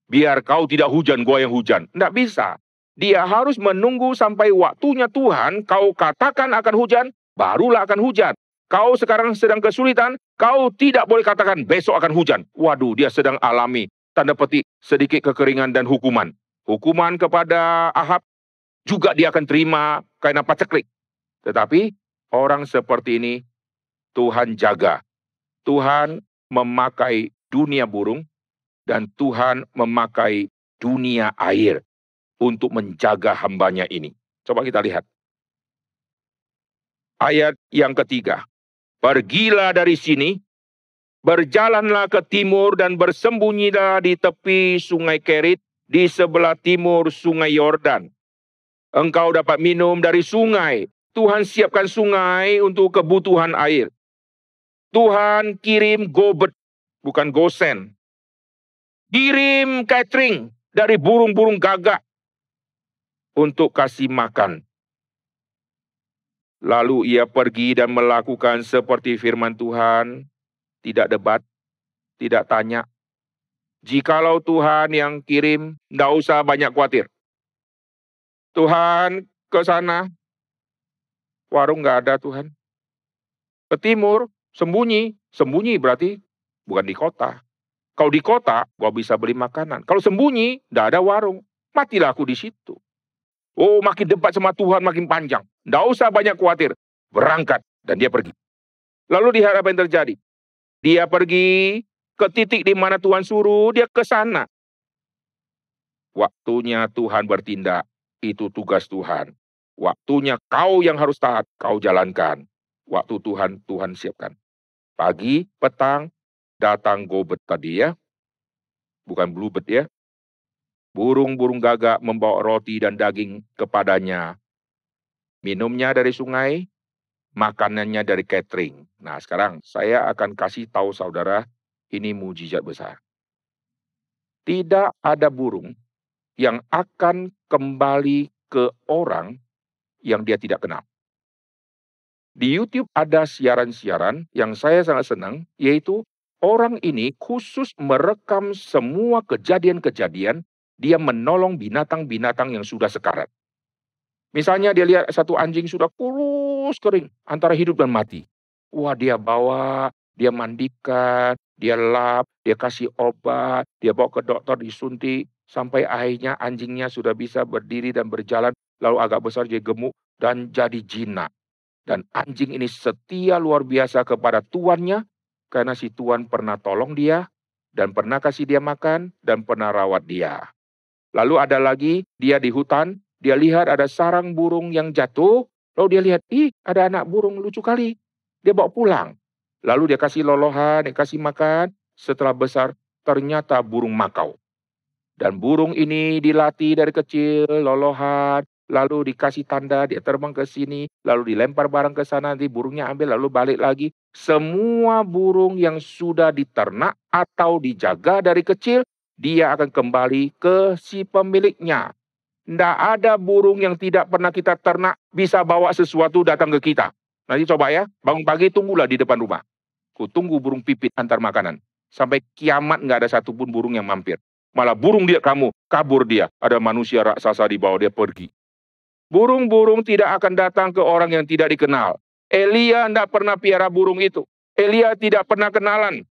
Biar kau tidak hujan, gua yang hujan. Tidak bisa. Dia harus menunggu sampai waktunya Tuhan, kau katakan akan hujan, barulah akan hujan. Kau sekarang sedang kesulitan, kau tidak boleh katakan besok akan hujan. Waduh, dia sedang alami tanda petik sedikit kekeringan dan hukuman. Hukuman kepada Ahab juga dia akan terima karena paceklik. Tetapi orang seperti ini Tuhan jaga. Tuhan memakai dunia burung dan Tuhan memakai dunia air untuk menjaga hambanya ini. Coba kita lihat. Ayat yang ketiga. Pergilah dari sini, berjalanlah ke timur dan bersembunyilah di tepi sungai Kerit di sebelah timur sungai Yordan. Engkau dapat minum dari sungai. Tuhan siapkan sungai untuk kebutuhan air. Tuhan kirim gobet, bukan gosen. Kirim catering dari burung-burung gagak untuk kasih makan Lalu ia pergi dan melakukan seperti firman Tuhan, tidak debat, tidak tanya. Jikalau Tuhan yang kirim, tidak usah banyak khawatir. Tuhan ke sana, warung nggak ada Tuhan. Ke timur, sembunyi. Sembunyi berarti bukan di kota. Kalau di kota, gua bisa beli makanan. Kalau sembunyi, tidak ada warung. Matilah aku di situ. Oh, makin debat sama Tuhan makin panjang. Tidak usah banyak khawatir. Berangkat dan dia pergi. Lalu yang terjadi. Dia pergi ke titik di mana Tuhan suruh, dia ke sana. Waktunya Tuhan bertindak, itu tugas Tuhan. Waktunya kau yang harus taat, kau jalankan. Waktu Tuhan, Tuhan siapkan. Pagi, petang, datang gobet tadi ya. Bukan bluebird ya, Burung-burung gagak membawa roti dan daging kepadanya. Minumnya dari sungai, makanannya dari catering. Nah sekarang saya akan kasih tahu saudara, ini mujizat besar. Tidak ada burung yang akan kembali ke orang yang dia tidak kenal. Di YouTube ada siaran-siaran yang saya sangat senang, yaitu orang ini khusus merekam semua kejadian-kejadian dia menolong binatang-binatang yang sudah sekarat. Misalnya dia lihat satu anjing sudah kurus kering antara hidup dan mati. Wah dia bawa, dia mandikan, dia lap, dia kasih obat, dia bawa ke dokter disuntik. Sampai akhirnya anjingnya sudah bisa berdiri dan berjalan. Lalu agak besar jadi gemuk dan jadi jinak. Dan anjing ini setia luar biasa kepada tuannya. Karena si tuan pernah tolong dia dan pernah kasih dia makan dan pernah rawat dia. Lalu ada lagi dia di hutan, dia lihat ada sarang burung yang jatuh, lalu dia lihat, ih ada anak burung lucu kali. Dia bawa pulang. Lalu dia kasih lolohan, dia kasih makan, setelah besar ternyata burung makau. Dan burung ini dilatih dari kecil, lolohan, lalu dikasih tanda, dia terbang ke sini, lalu dilempar barang ke sana, nanti burungnya ambil, lalu balik lagi. Semua burung yang sudah diternak atau dijaga dari kecil, dia akan kembali ke si pemiliknya. Tidak ada burung yang tidak pernah kita ternak bisa bawa sesuatu datang ke kita. Nanti coba ya, bangun pagi tunggulah di depan rumah. Ku tunggu burung pipit antar makanan. Sampai kiamat nggak ada satupun burung yang mampir. Malah burung dia kamu, kabur dia. Ada manusia raksasa di bawah dia pergi. Burung-burung tidak akan datang ke orang yang tidak dikenal. Elia tidak pernah piara burung itu. Elia tidak pernah kenalan.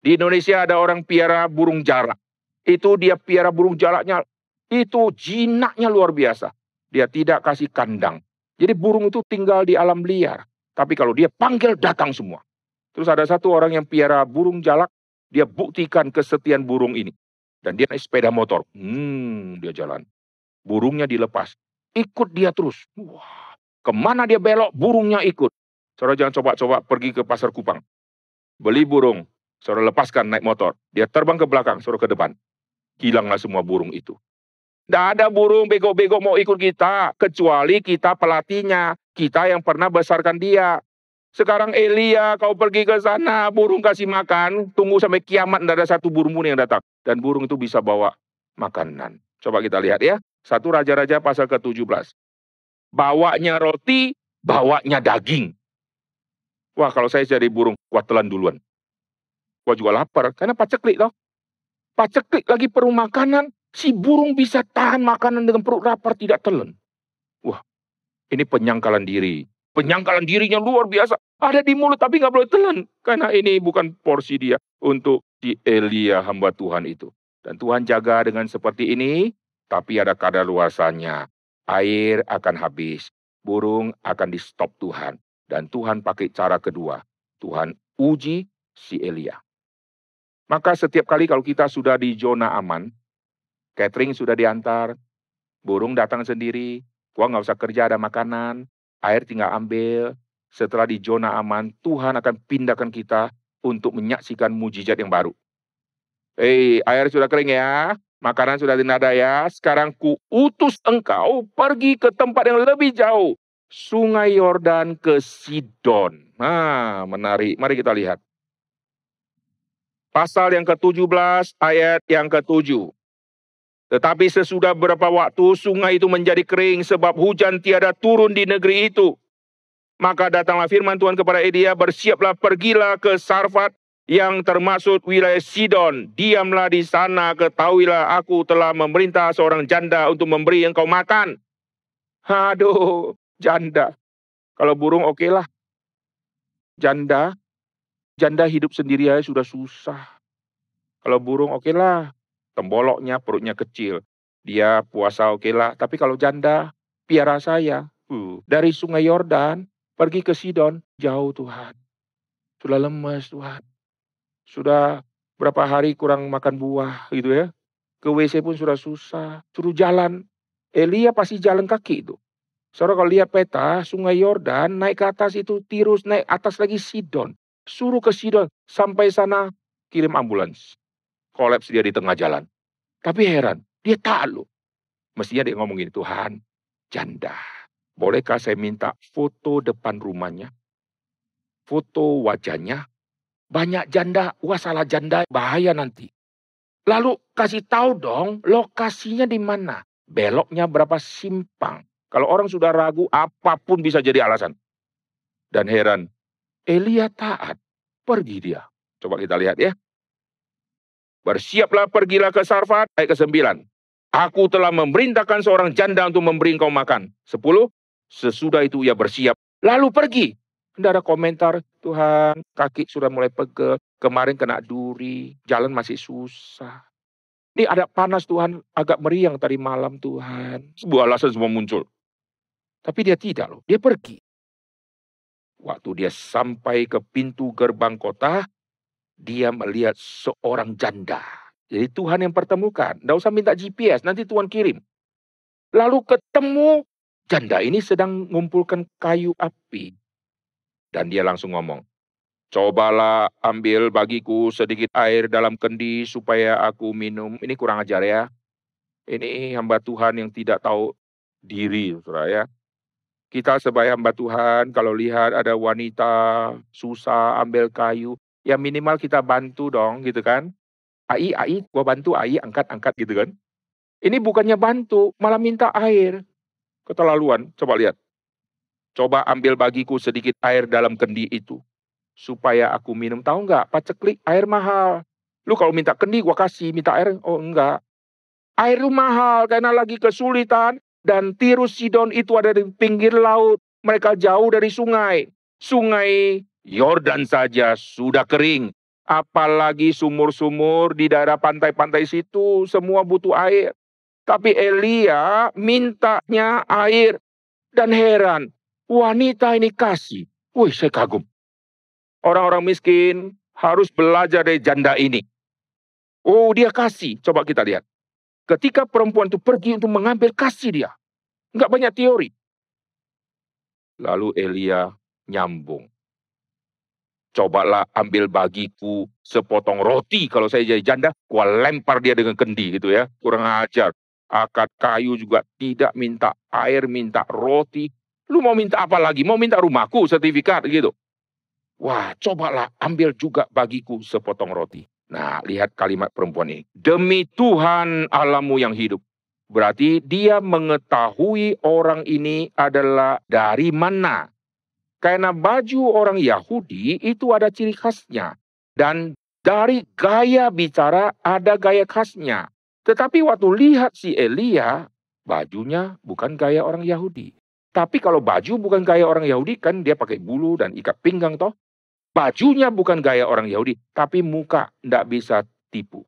Di Indonesia ada orang piara burung jarak. Itu dia piara burung jalaknya. Itu jinaknya luar biasa. Dia tidak kasih kandang. Jadi burung itu tinggal di alam liar. Tapi kalau dia panggil datang semua. Terus ada satu orang yang piara burung jalak. Dia buktikan kesetiaan burung ini. Dan dia naik sepeda motor. Hmm, dia jalan. Burungnya dilepas. Ikut dia terus. Wah, ke mana dia belok, burungnya ikut. Saudara jangan coba-coba pergi ke pasar Kupang. Beli burung, saudara lepaskan naik motor. Dia terbang ke belakang, saudara ke depan hilanglah semua burung itu. Tidak ada burung bego-bego mau ikut kita, kecuali kita pelatihnya, kita yang pernah besarkan dia. Sekarang Elia, kau pergi ke sana, burung kasih makan, tunggu sampai kiamat, tidak ada satu burung pun yang datang. Dan burung itu bisa bawa makanan. Coba kita lihat ya, satu Raja-Raja pasal ke-17. Bawanya roti, bawanya daging. Wah kalau saya jadi burung, kuat telan duluan. Gua juga lapar, karena paceklik loh. Paceklik lagi perlu makanan, si burung bisa tahan makanan dengan perut lapar tidak telan. Wah, ini penyangkalan diri. Penyangkalan dirinya luar biasa. Ada di mulut tapi nggak boleh telan. Karena ini bukan porsi dia untuk di Elia hamba Tuhan itu. Dan Tuhan jaga dengan seperti ini. Tapi ada kadaluarsanya. Air akan habis. Burung akan di stop Tuhan. Dan Tuhan pakai cara kedua. Tuhan uji si Elia. Maka setiap kali kalau kita sudah di zona aman, catering sudah diantar, burung datang sendiri, gua nggak usah kerja ada makanan, air tinggal ambil. Setelah di zona aman, Tuhan akan pindahkan kita untuk menyaksikan mujizat yang baru. Hei, air sudah kering ya, makanan sudah dinada ya. Sekarang ku utus engkau pergi ke tempat yang lebih jauh. Sungai Yordan ke Sidon. Nah, menarik. Mari kita lihat. Pasal yang ke-17 ayat yang ke-7. Tetapi sesudah beberapa waktu sungai itu menjadi kering sebab hujan tiada turun di negeri itu. Maka datanglah firman Tuhan kepada Elia, bersiaplah pergilah ke Sarfat yang termasuk wilayah Sidon. Diamlah di sana, ketahuilah aku telah memerintah seorang janda untuk memberi engkau makan. Aduh, janda. Kalau burung oke lah. Janda, janda hidup sendiri aja sudah susah. Kalau burung oke lah. Temboloknya, perutnya kecil. Dia puasa oke lah. Tapi kalau janda, piara saya. Uh, dari sungai Yordan, pergi ke Sidon, jauh Tuhan. Sudah lemes Tuhan sudah berapa hari kurang makan buah gitu ya. Ke WC pun sudah susah, suruh jalan. Elia pasti jalan kaki itu. Saudara kalau lihat peta, sungai Yordan naik ke atas itu Tirus, naik atas lagi Sidon. Suruh ke Sidon, sampai sana kirim ambulans. Kolaps dia di tengah jalan. Tapi heran, dia tak loh. Mestinya dia ngomongin, Tuhan, janda. Bolehkah saya minta foto depan rumahnya? Foto wajahnya, banyak janda, wah salah janda, bahaya nanti. Lalu kasih tahu dong lokasinya di mana. Beloknya berapa simpang. Kalau orang sudah ragu, apa pun bisa jadi alasan. Dan heran, Elia taat. Pergi dia. Coba kita lihat ya. Bersiaplah pergilah ke Sarfat, ayat ke-9. Aku telah memerintahkan seorang janda untuk memberi engkau makan. Sepuluh, sesudah itu ia bersiap. Lalu pergi. Tidak ada komentar, Tuhan kaki sudah mulai pegel, kemarin kena duri, jalan masih susah. Ini ada panas Tuhan, agak meriang tadi malam Tuhan. Sebuah alasan semua muncul. Tapi dia tidak loh, dia pergi. Waktu dia sampai ke pintu gerbang kota, dia melihat seorang janda. Jadi Tuhan yang pertemukan. Tidak usah minta GPS, nanti Tuhan kirim. Lalu ketemu janda ini sedang mengumpulkan kayu api. Dan dia langsung ngomong, Cobalah ambil bagiku sedikit air dalam kendi supaya aku minum. Ini kurang ajar ya. Ini hamba Tuhan yang tidak tahu diri, saudara ya. Kita sebagai hamba Tuhan, kalau lihat ada wanita susah ambil kayu, ya minimal kita bantu dong gitu kan. Ai, ai, gua bantu, ai, angkat-angkat gitu kan. Ini bukannya bantu, malah minta air. Keterlaluan, coba lihat. Coba ambil bagiku sedikit air dalam kendi itu. Supaya aku minum. Tahu nggak? Paceklik air mahal. Lu kalau minta kendi gua kasih. Minta air? Oh enggak. Air itu mahal karena lagi kesulitan. Dan Tirus Sidon itu ada di pinggir laut. Mereka jauh dari sungai. Sungai Yordan saja sudah kering. Apalagi sumur-sumur di daerah pantai-pantai situ semua butuh air. Tapi Elia mintanya air. Dan heran, Wanita ini kasih. Wih, saya kagum. Orang-orang miskin harus belajar dari janda ini. Oh, dia kasih. Coba kita lihat. Ketika perempuan itu pergi untuk mengambil kasih dia. Enggak banyak teori. Lalu Elia nyambung. Cobalah ambil bagiku sepotong roti. Kalau saya jadi janda, gua lempar dia dengan kendi gitu ya. Kurang ajar. Akad kayu juga tidak minta air, minta roti. Lu mau minta apa lagi? Mau minta rumahku, sertifikat gitu. Wah, cobalah ambil juga bagiku sepotong roti. Nah, lihat kalimat perempuan ini. Demi Tuhan Alamu yang hidup. Berarti dia mengetahui orang ini adalah dari mana. Karena baju orang Yahudi itu ada ciri khasnya. Dan dari gaya bicara ada gaya khasnya. Tetapi waktu lihat si Elia, bajunya bukan gaya orang Yahudi. Tapi kalau baju bukan gaya orang Yahudi, kan dia pakai bulu dan ikat pinggang toh. Bajunya bukan gaya orang Yahudi, tapi muka tidak bisa tipu.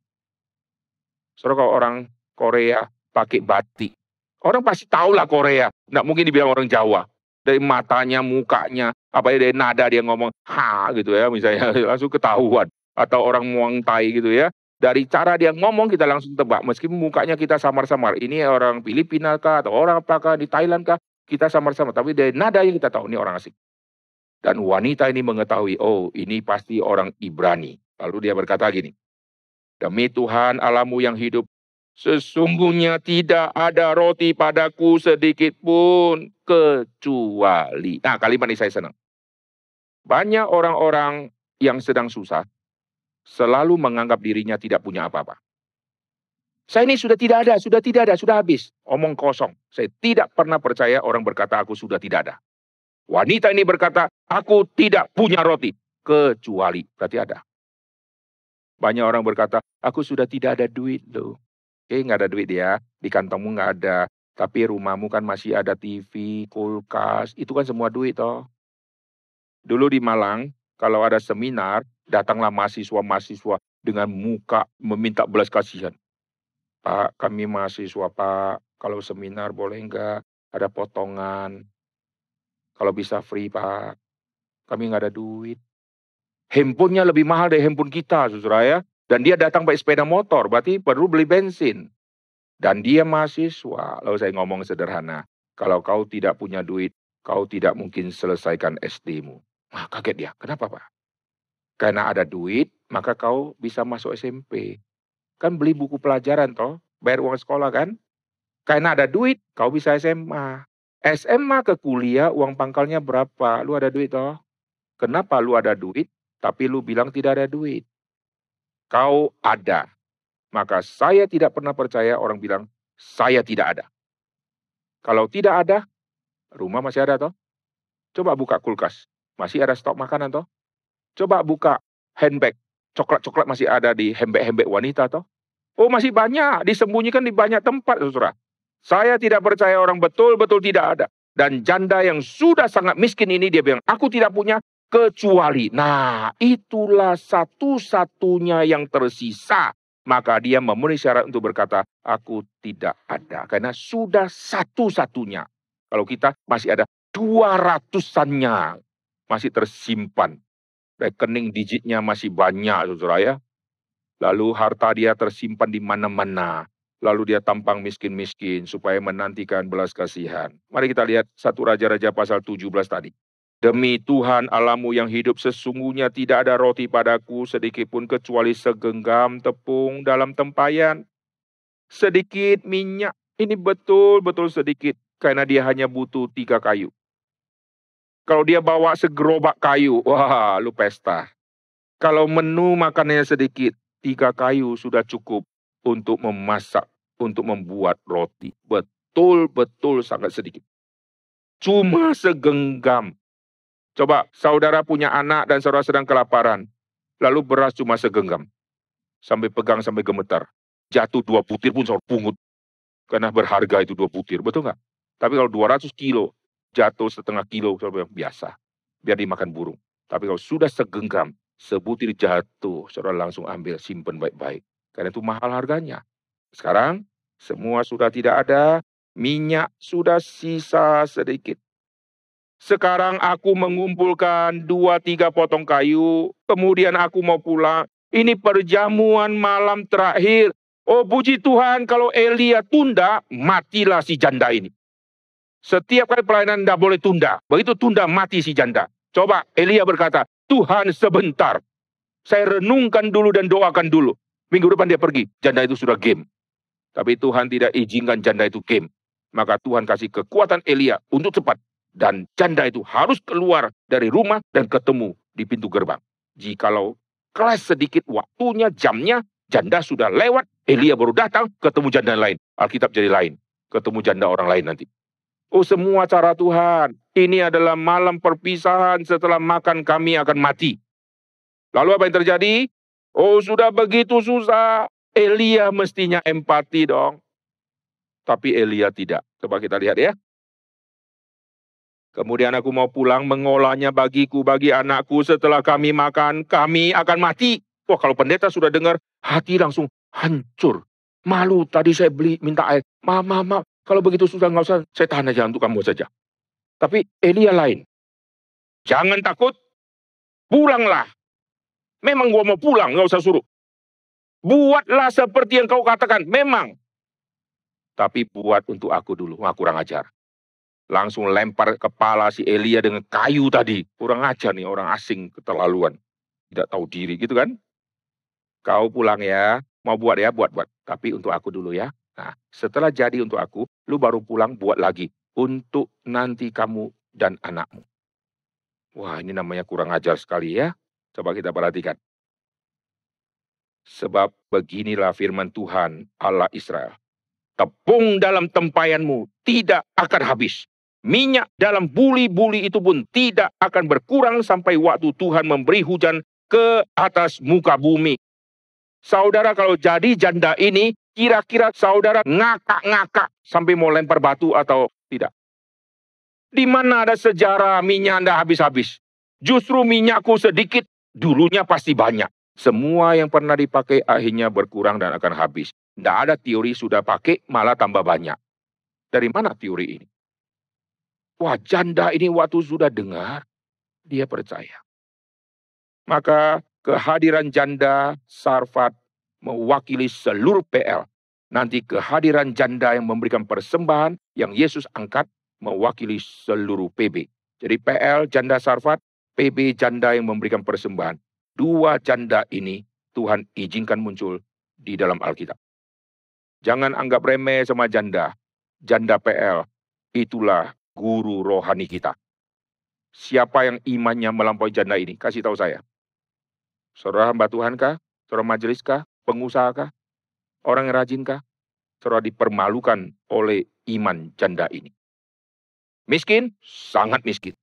Saudara kalau orang Korea pakai batik. Orang pasti tahu lah Korea. Nggak mungkin dibilang orang Jawa. Dari matanya, mukanya, apa dari nada dia ngomong ha gitu ya misalnya langsung ketahuan. Atau orang Muang Thai gitu ya. Dari cara dia ngomong kita langsung tebak. Meskipun mukanya kita samar-samar. Ini orang Filipina kah atau orang apakah di Thailand kah. Kita samar-samar. Tapi dari nada yang kita tahu ini orang asing. Dan wanita ini mengetahui, oh ini pasti orang Ibrani. Lalu dia berkata gini, Demi Tuhan alamu yang hidup, sesungguhnya tidak ada roti padaku sedikit pun kecuali. Nah kalimat ini saya senang. Banyak orang-orang yang sedang susah, selalu menganggap dirinya tidak punya apa-apa. Saya ini sudah tidak ada, sudah tidak ada, sudah habis. Omong kosong. Saya tidak pernah percaya orang berkata aku sudah tidak ada. Wanita ini berkata, aku tidak punya roti. Kecuali, berarti ada. Banyak orang berkata, aku sudah tidak ada duit loh. Oke, nggak ada duit ya. Di kantongmu nggak ada. Tapi rumahmu kan masih ada TV, kulkas. Itu kan semua duit toh. Dulu di Malang, kalau ada seminar, datanglah mahasiswa-mahasiswa dengan muka meminta belas kasihan. Pak, kami mahasiswa Pak, kalau seminar boleh enggak ada potongan. Kalau bisa free Pak, kami nggak ada duit. Handphonenya lebih mahal dari handphone kita, saudara ya. Dan dia datang pakai sepeda motor, berarti perlu beli bensin. Dan dia mahasiswa. Lalu saya ngomong sederhana, kalau kau tidak punya duit, kau tidak mungkin selesaikan SD-mu. Nah, kaget dia. Kenapa, Pak? Karena ada duit, maka kau bisa masuk SMP. Kan beli buku pelajaran toh, bayar uang sekolah kan? Karena ada duit, kau bisa SMA. SMA ke kuliah uang pangkalnya berapa? Lu ada duit toh? Kenapa lu ada duit tapi lu bilang tidak ada duit? Kau ada. Maka saya tidak pernah percaya orang bilang saya tidak ada. Kalau tidak ada, rumah masih ada toh? Coba buka kulkas, masih ada stok makanan toh? Coba buka handbag, coklat-coklat masih ada di handbag-handbag wanita toh? Oh masih banyak, disembunyikan di banyak tempat saudara. Saya tidak percaya orang betul-betul tidak ada. Dan janda yang sudah sangat miskin ini dia bilang, aku tidak punya kecuali. Nah, itulah satu-satunya yang tersisa. Maka dia memenuhi syarat untuk berkata, aku tidak ada. Karena sudah satu-satunya. Kalau kita masih ada dua ratusannya masih tersimpan. Rekening digitnya masih banyak, saudara ya. Lalu harta dia tersimpan di mana-mana lalu dia tampang miskin-miskin supaya menantikan belas kasihan. Mari kita lihat satu Raja-Raja pasal 17 tadi. Demi Tuhan Alamu yang hidup sesungguhnya tidak ada roti padaku sedikit pun kecuali segenggam tepung dalam tempayan. Sedikit minyak, ini betul-betul sedikit karena dia hanya butuh tiga kayu. Kalau dia bawa segerobak kayu, wah lu pesta. Kalau menu makanannya sedikit, tiga kayu sudah cukup untuk memasak, untuk membuat roti. Betul-betul sangat sedikit. Cuma segenggam. Coba, saudara punya anak dan saudara sedang kelaparan. Lalu beras cuma segenggam. Sampai pegang, sampai gemetar. Jatuh dua butir pun saudara pungut. Karena berharga itu dua butir, betul nggak? Tapi kalau 200 kilo, jatuh setengah kilo, saudara biasa. Biar dimakan burung. Tapi kalau sudah segenggam, sebutir jatuh, saudara langsung ambil, simpen baik-baik. Karena itu mahal harganya. Sekarang semua sudah tidak ada, minyak sudah sisa sedikit. Sekarang aku mengumpulkan dua tiga potong kayu, kemudian aku mau pulang. Ini perjamuan malam terakhir. Oh puji Tuhan kalau Elia tunda, matilah si janda ini. Setiap kali pelayanan tidak boleh tunda. Begitu tunda, mati si janda. Coba Elia berkata, Tuhan sebentar. Saya renungkan dulu dan doakan dulu. Minggu depan dia pergi, janda itu sudah game. Tapi Tuhan tidak izinkan janda itu game. Maka Tuhan kasih kekuatan Elia untuk cepat. Dan janda itu harus keluar dari rumah dan ketemu di pintu gerbang. Jikalau kelas sedikit waktunya, jamnya, janda sudah lewat, Elia baru datang, ketemu janda lain. Alkitab jadi lain. Ketemu janda orang lain nanti. Oh semua cara Tuhan. Ini adalah malam perpisahan setelah makan kami akan mati. Lalu apa yang terjadi? Oh sudah begitu susah. Elia mestinya empati dong. Tapi Elia tidak. Coba kita lihat ya. Kemudian aku mau pulang mengolahnya bagiku, bagi anakku. Setelah kami makan, kami akan mati. Wah kalau pendeta sudah dengar, hati langsung hancur. Malu tadi saya beli minta air. Ma, ma, ma. Kalau begitu sudah nggak usah, saya tahan aja untuk kamu saja. Tapi Elia lain. Jangan takut, pulanglah. Memang gua mau pulang, nggak usah suruh. Buatlah seperti yang kau katakan, memang. Tapi buat untuk aku dulu, wah kurang ajar. Langsung lempar kepala si Elia dengan kayu tadi. Kurang ajar nih orang asing keterlaluan. Tidak tahu diri gitu kan. Kau pulang ya, Mau buat ya, buat-buat. Tapi untuk aku dulu ya. Nah, setelah jadi untuk aku, lu baru pulang buat lagi. Untuk nanti kamu dan anakmu. Wah, ini namanya kurang ajar sekali ya. Coba kita perhatikan. Sebab beginilah firman Tuhan Allah Israel. Tepung dalam tempayanmu tidak akan habis. Minyak dalam buli-buli itu pun tidak akan berkurang sampai waktu Tuhan memberi hujan ke atas muka bumi. Saudara kalau jadi janda ini, kira-kira saudara ngakak-ngakak sampai mau lempar batu atau tidak? Di mana ada sejarah minyak Anda habis-habis? Justru minyakku sedikit, dulunya pasti banyak. Semua yang pernah dipakai akhirnya berkurang dan akan habis. Tidak ada teori sudah pakai malah tambah banyak. Dari mana teori ini? Wah janda ini waktu sudah dengar, dia percaya. Maka kehadiran janda Sarfat mewakili seluruh PL. Nanti kehadiran janda yang memberikan persembahan yang Yesus angkat mewakili seluruh PB. Jadi PL janda Sarfat, PB janda yang memberikan persembahan. Dua janda ini Tuhan izinkan muncul di dalam Alkitab. Jangan anggap remeh sama janda. Janda PL, itulah guru rohani kita. Siapa yang imannya melampaui janda ini? Kasih tahu saya. Saudara hamba Tuhan kah? Saudara majelis kah? Pengusaha kah? Orang yang rajin kah? Saudara dipermalukan oleh iman janda ini. Miskin? Sangat miskin.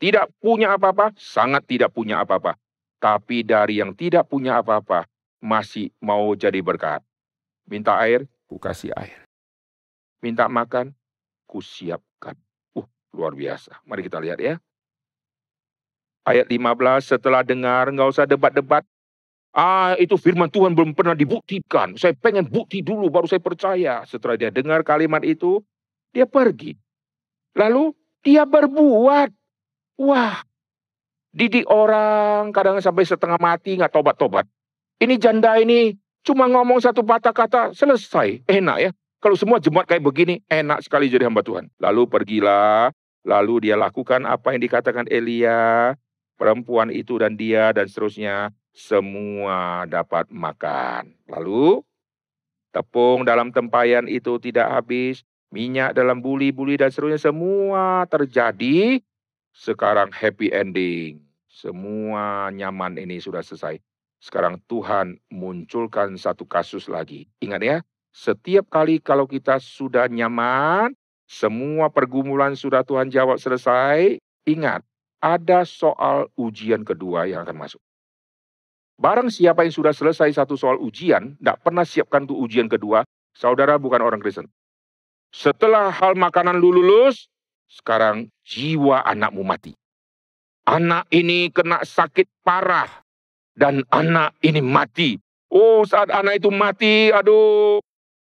Tidak punya apa-apa? Sangat tidak punya apa-apa. Tapi dari yang tidak punya apa-apa, masih mau jadi berkat. Minta air, ku kasih air. Minta makan, ku siapkan. Luar biasa. Mari kita lihat ya. Ayat 15, setelah dengar, nggak usah debat-debat. Ah, itu firman Tuhan belum pernah dibuktikan. Saya pengen bukti dulu, baru saya percaya. Setelah dia dengar kalimat itu, dia pergi. Lalu dia berbuat. Wah, didik orang kadang sampai setengah mati nggak tobat-tobat. Ini janda ini cuma ngomong satu patah kata selesai. Enak ya. Kalau semua jemaat kayak begini, enak sekali jadi hamba Tuhan. Lalu pergilah, lalu dia lakukan apa yang dikatakan Elia perempuan itu dan dia dan seterusnya semua dapat makan. Lalu tepung dalam tempayan itu tidak habis, minyak dalam buli-buli dan seterusnya semua terjadi. Sekarang happy ending. Semua nyaman ini sudah selesai. Sekarang Tuhan munculkan satu kasus lagi. Ingat ya, setiap kali kalau kita sudah nyaman, semua pergumulan sudah Tuhan jawab selesai, ingat, ada soal ujian kedua yang akan masuk. Barang siapa yang sudah selesai satu soal ujian, tidak pernah siapkan tuh ujian kedua, saudara bukan orang Kristen. Setelah hal makanan lu lulus, sekarang jiwa anakmu mati. Anak ini kena sakit parah, dan anak ini mati. Oh, saat anak itu mati, aduh,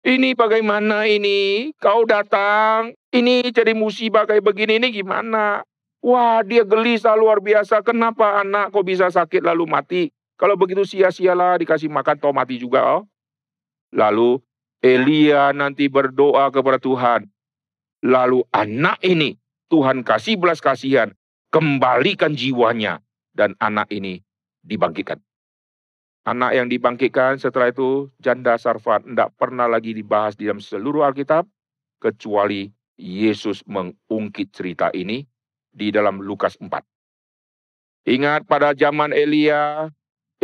ini bagaimana ini? Kau datang, ini jadi musibah kayak begini, ini gimana? Wah, dia gelisah luar biasa. Kenapa anak kok bisa sakit lalu mati? Kalau begitu sia-sialah dikasih makan toh mati juga. Oh. Lalu Elia nanti berdoa kepada Tuhan. Lalu anak ini Tuhan kasih belas kasihan, kembalikan jiwanya dan anak ini dibangkitkan. Anak yang dibangkitkan setelah itu janda Sarfat tidak pernah lagi dibahas di dalam seluruh Alkitab kecuali Yesus mengungkit cerita ini di dalam Lukas 4. Ingat pada zaman Elia,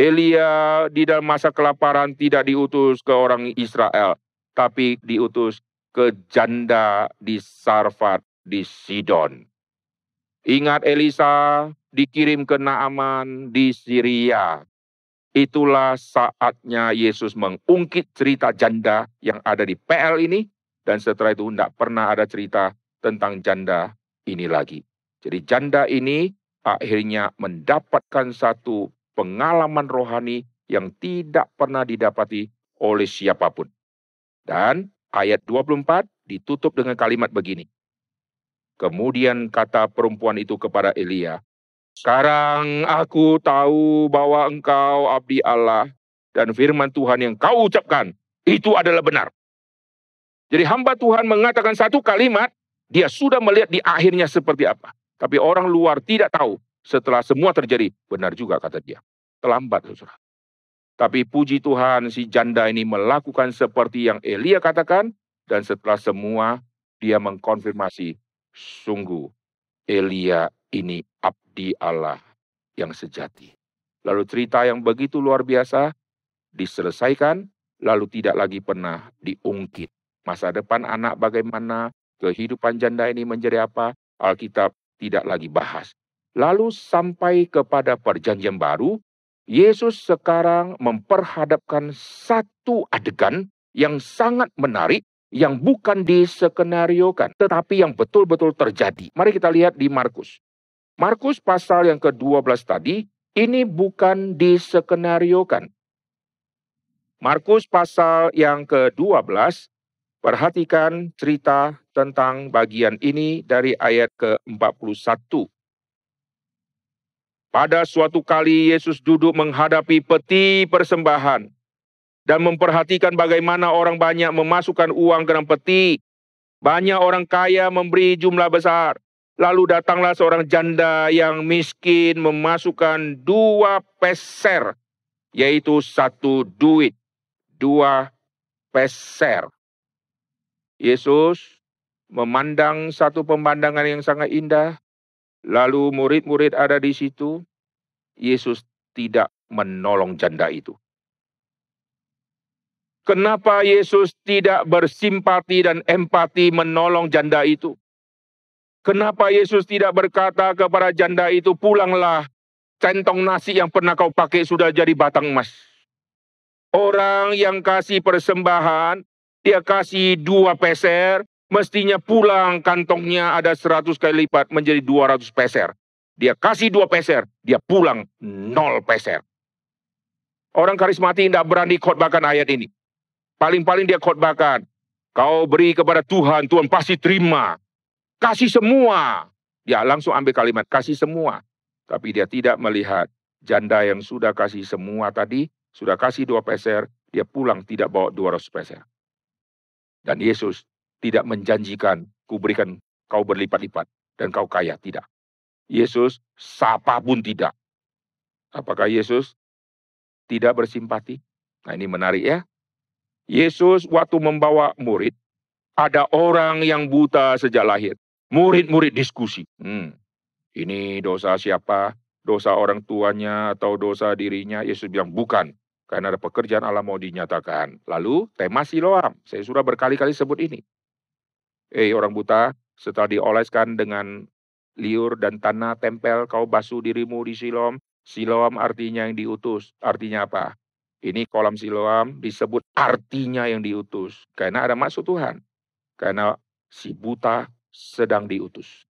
Elia di dalam masa kelaparan tidak diutus ke orang Israel, tapi diutus ke janda di Sarfat di Sidon. Ingat Elisa dikirim ke Naaman di Syria. Itulah saatnya Yesus mengungkit cerita janda yang ada di PL ini. Dan setelah itu tidak pernah ada cerita tentang janda ini lagi. Jadi janda ini akhirnya mendapatkan satu pengalaman rohani yang tidak pernah didapati oleh siapa pun. Dan ayat 24 ditutup dengan kalimat begini. Kemudian kata perempuan itu kepada Elia, sekarang aku tahu bahwa engkau abdi Allah dan firman Tuhan yang kau ucapkan itu adalah benar. Jadi hamba Tuhan mengatakan satu kalimat, dia sudah melihat di akhirnya seperti apa. Tapi orang luar tidak tahu setelah semua terjadi. Benar juga kata dia. Terlambat, saudara. Tapi puji Tuhan si janda ini melakukan seperti yang Elia katakan. Dan setelah semua dia mengkonfirmasi. Sungguh Elia ini abdi Allah yang sejati. Lalu cerita yang begitu luar biasa diselesaikan, lalu tidak lagi pernah diungkit. Masa depan anak bagaimana, kehidupan janda ini menjadi apa, Alkitab tidak lagi bahas. Lalu sampai kepada perjanjian baru, Yesus sekarang memperhadapkan satu adegan yang sangat menarik yang bukan disekenariokan, tetapi yang betul-betul terjadi. Mari kita lihat di Markus. Markus pasal yang ke-12 tadi, ini bukan disekenariokan. Markus pasal yang ke-12, perhatikan cerita tentang bagian ini dari ayat ke-41. Pada suatu kali Yesus duduk menghadapi peti persembahan dan memperhatikan bagaimana orang banyak memasukkan uang ke dalam peti. Banyak orang kaya memberi jumlah besar. Lalu datanglah seorang janda yang miskin memasukkan dua peser, yaitu satu duit, dua peser. Yesus memandang satu pemandangan yang sangat indah, lalu murid-murid ada di situ. Yesus tidak menolong janda itu. Kenapa Yesus tidak bersimpati dan empati menolong janda itu? Kenapa Yesus tidak berkata kepada janda itu, pulanglah, centong nasi yang pernah kau pakai sudah jadi batang emas. Orang yang kasih persembahan, dia kasih dua peser, mestinya pulang kantongnya ada seratus kali lipat menjadi dua ratus peser. Dia kasih dua peser, dia pulang nol peser. Orang karismati tidak berani khotbahkan ayat ini. Paling-paling dia khotbahkan. Kau beri kepada Tuhan, Tuhan pasti terima. Kasih semua. Dia langsung ambil kalimat, kasih semua. Tapi dia tidak melihat janda yang sudah kasih semua tadi, sudah kasih dua peser, dia pulang tidak bawa dua ratus peser. Dan Yesus tidak menjanjikan, ku berikan kau berlipat-lipat dan kau kaya. Tidak. Yesus sapa pun tidak. Apakah Yesus tidak bersimpati? Nah ini menarik ya. Yesus waktu membawa murid, ada orang yang buta sejak lahir. Murid-murid diskusi. Hmm, ini dosa siapa? Dosa orang tuanya atau dosa dirinya? Yesus bilang bukan. Karena ada pekerjaan Allah mau dinyatakan. Lalu tema Siloam. Saya sudah berkali-kali sebut ini. Eh orang buta, setelah dioleskan dengan liur dan tanah tempel, kau basuh dirimu di Siloam. Siloam artinya yang diutus. Artinya apa? Ini kolam Siloam disebut artinya yang diutus. Karena ada maksud Tuhan. Karena si buta sedang diutus.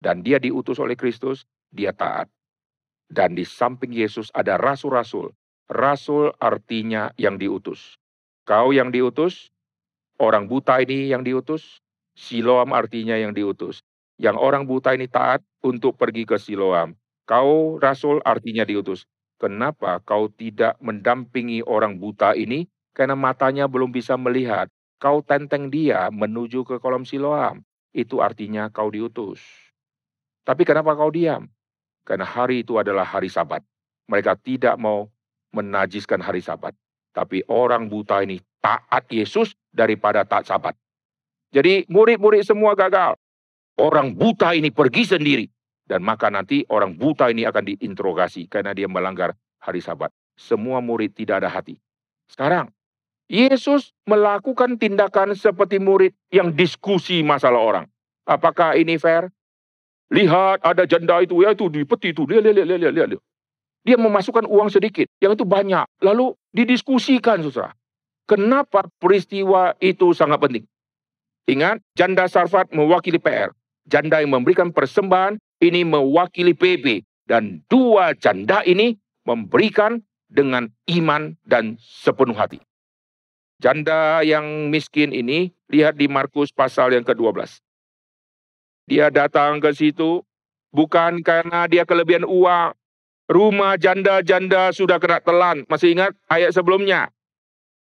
Dan dia diutus oleh Kristus, dia taat. Dan di samping Yesus ada rasul-rasul. Rasul artinya yang diutus. Kau yang diutus, orang buta ini yang diutus, Siloam artinya yang diutus. Yang orang buta ini taat untuk pergi ke Siloam. Kau rasul artinya diutus. Kenapa kau tidak mendampingi orang buta ini? Karena matanya belum bisa melihat. Kau tenteng dia menuju ke kolom Siloam. Itu artinya kau diutus. Tapi kenapa kau diam? Karena hari itu adalah hari sabat. Mereka tidak mau menajiskan hari sabat. Tapi orang buta ini taat Yesus daripada taat sabat. Jadi murid-murid semua gagal. Orang buta ini pergi sendiri. Dan maka nanti orang buta ini akan diinterogasi karena dia melanggar hari sabat. Semua murid tidak ada hati. Sekarang, Yesus melakukan tindakan seperti murid yang diskusi masalah orang. Apakah ini fair? Lihat ada janda itu, ya itu di peti itu. Lihat, lihat, lihat, lihat, lihat. Dia memasukkan uang sedikit, yang itu banyak. Lalu didiskusikan, saudara. Kenapa peristiwa itu sangat penting? Ingat, janda Sarfat mewakili PR. Janda yang memberikan persembahan ini mewakili PB dan dua janda ini memberikan dengan iman dan sepenuh hati. Janda yang miskin ini, lihat di Markus pasal yang ke-12. Dia datang ke situ bukan karena dia kelebihan uang. Rumah janda-janda sudah kena telan. Masih ingat ayat sebelumnya?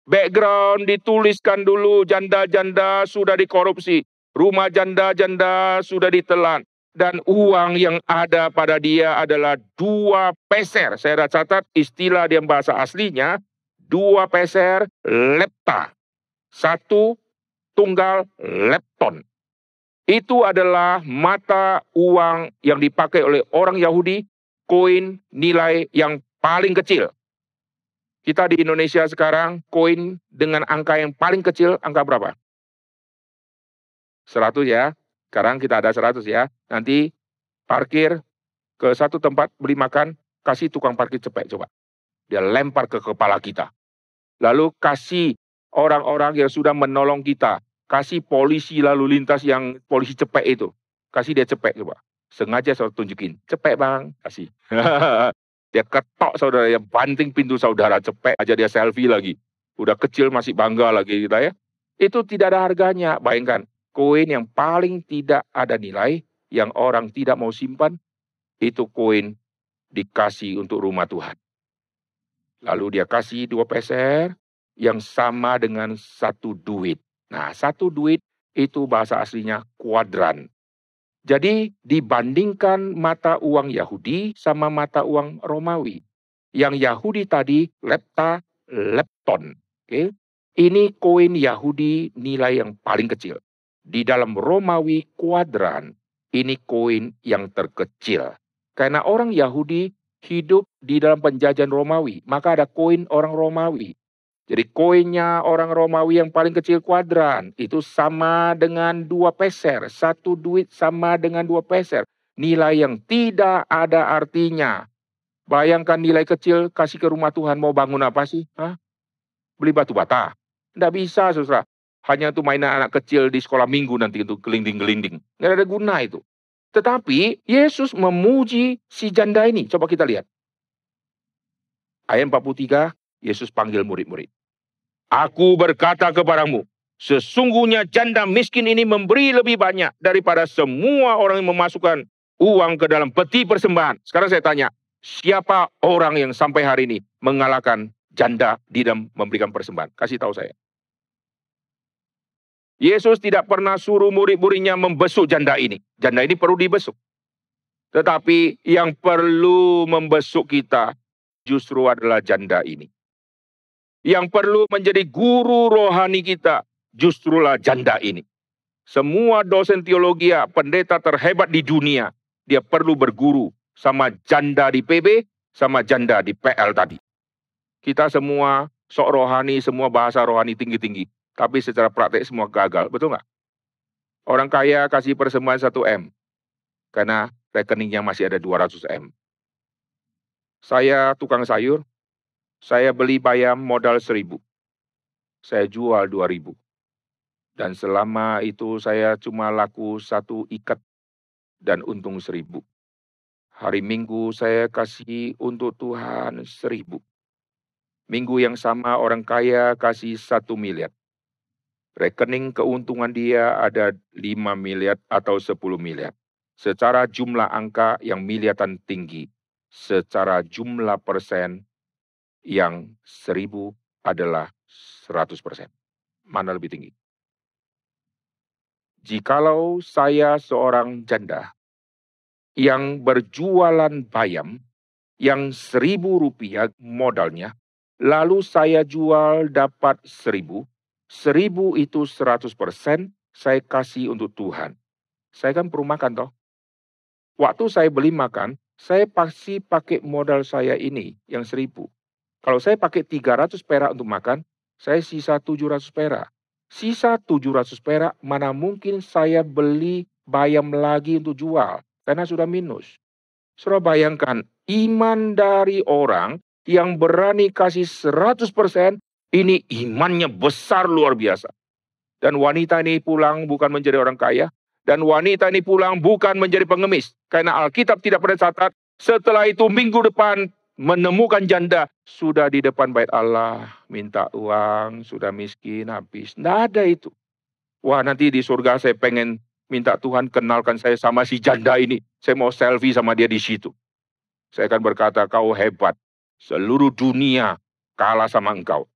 Background dituliskan dulu janda-janda sudah dikorupsi. Rumah janda-janda sudah ditelan. Dan uang yang ada pada dia adalah dua peser. Saya catat istilah dia bahasa aslinya. Dua peser lepta. Satu tunggal lepton. Itu adalah mata uang yang dipakai oleh orang Yahudi, koin nilai yang paling kecil. Kita di Indonesia sekarang, koin dengan angka yang paling kecil, angka berapa? 100 ya. Sekarang kita ada 100 ya. Nanti parkir ke satu tempat beli makan, kasih tukang parkir cepet coba. Dia lempar ke kepala kita. Lalu kasih orang-orang yang sudah menolong kita kasih polisi lalu lintas yang polisi cepet itu. Kasih dia cepet coba. Sengaja saya tunjukin. Cepet bang, kasih. dia ketok saudara, ya banting pintu saudara cepet aja dia selfie lagi. Udah kecil masih bangga lagi kita ya. Itu tidak ada harganya. Bayangkan, koin yang paling tidak ada nilai, yang orang tidak mau simpan, itu koin dikasih untuk rumah Tuhan. Lalu dia kasih dua peser yang sama dengan satu duit. Nah, satu duit itu bahasa aslinya kuadran. Jadi dibandingkan mata uang Yahudi sama mata uang Romawi. Yang Yahudi tadi lepta, lepton. Oke. Ini koin Yahudi nilai yang paling kecil. Di dalam Romawi kuadran, ini koin yang terkecil. Karena orang Yahudi hidup di dalam penjajahan Romawi, maka ada koin orang Romawi. Jadi koinnya orang Romawi yang paling kecil kuadran itu sama dengan dua peser. Satu duit sama dengan dua peser. Nilai yang tidak ada artinya. Bayangkan nilai kecil kasih ke rumah Tuhan mau bangun apa sih? Hah? Beli batu bata? Tidak bisa saudara. Hanya untuk mainan anak kecil di sekolah minggu nanti itu gelinding-gelinding. Tidak ada guna itu. Tetapi Yesus memuji si janda ini. Coba kita lihat. Ayat 43, Yesus panggil murid-murid. Aku berkata kepadamu, sesungguhnya janda miskin ini memberi lebih banyak daripada semua orang yang memasukkan uang ke dalam peti persembahan. Sekarang saya tanya, siapa orang yang sampai hari ini mengalahkan janda di dalam memberikan persembahan? Kasih tahu saya. Yesus tidak pernah suruh murid-muridnya membesuk janda ini. Janda ini perlu dibesuk. Tetapi yang perlu membesuk kita justru adalah janda ini. Yang perlu menjadi guru rohani kita justrulah janda ini. Semua dosen teologi, pendeta terhebat di dunia, dia perlu berguru sama janda di PB, sama janda di PL tadi. Kita semua sok rohani, semua bahasa rohani tinggi-tinggi. Tapi secara praktek semua gagal, betul nggak? Orang kaya kasih persembahan 1 M. Karena rekeningnya masih ada 200 M. Saya tukang sayur, saya beli bayam modal seribu. Saya jual dua ribu. Dan selama itu saya cuma laku satu ikat dan untung seribu. Hari Minggu saya kasih untuk Tuhan seribu. Minggu yang sama orang kaya kasih satu miliar. Rekening keuntungan dia ada lima miliar atau sepuluh miliar. Secara jumlah angka yang miliatan tinggi. Secara jumlah persen yang seribu adalah seratus persen. Mana lebih tinggi? Jikalau saya seorang janda yang berjualan bayam yang seribu rupiah modalnya, lalu saya jual dapat seribu, seribu itu seratus persen saya kasih untuk Tuhan. Saya kan perlu makan toh. Waktu saya beli makan, saya pasti pakai modal saya ini yang seribu. Kalau saya pakai 300 perak untuk makan, saya sisa 700 perak. Sisa 700 perak mana mungkin saya beli bayam lagi untuk jual karena sudah minus. Saudara bayangkan iman dari orang yang berani kasih 100% ini imannya besar luar biasa. Dan wanita ini pulang bukan menjadi orang kaya. Dan wanita ini pulang bukan menjadi pengemis. Karena Alkitab tidak pernah catat. Setelah itu minggu depan menemukan janda sudah di depan bait Allah, minta uang, sudah miskin habis. Tidak ada itu. Wah nanti di surga saya pengen minta Tuhan kenalkan saya sama si janda ini. Saya mau selfie sama dia di situ. Saya akan berkata, kau hebat. Seluruh dunia kalah sama engkau.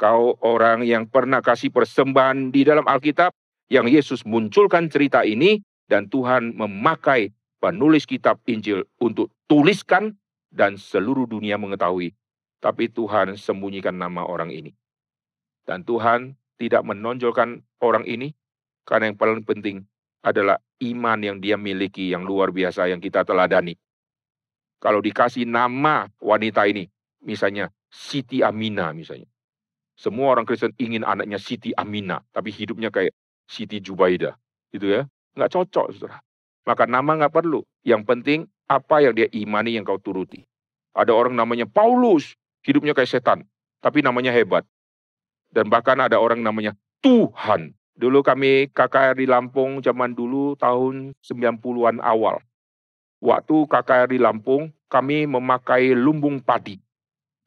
Kau orang yang pernah kasih persembahan di dalam Alkitab, yang Yesus munculkan cerita ini, dan Tuhan memakai penulis kitab Injil untuk tuliskan, dan seluruh dunia mengetahui. Tapi Tuhan sembunyikan nama orang ini. Dan Tuhan tidak menonjolkan orang ini, karena yang paling penting adalah iman yang dia miliki yang luar biasa yang kita teladani. Kalau dikasih nama wanita ini, misalnya Siti Amina misalnya. Semua orang Kristen ingin anaknya Siti Amina, tapi hidupnya kayak Siti Jubaida. Gitu ya. Nggak cocok, saudara. Maka nama nggak perlu. Yang penting apa yang dia imani yang kau turuti. Ada orang namanya Paulus, hidupnya kayak setan, tapi namanya hebat. Dan bahkan ada orang namanya Tuhan. Dulu kami KKR di Lampung zaman dulu tahun 90-an awal. Waktu KKR di Lampung, kami memakai lumbung padi.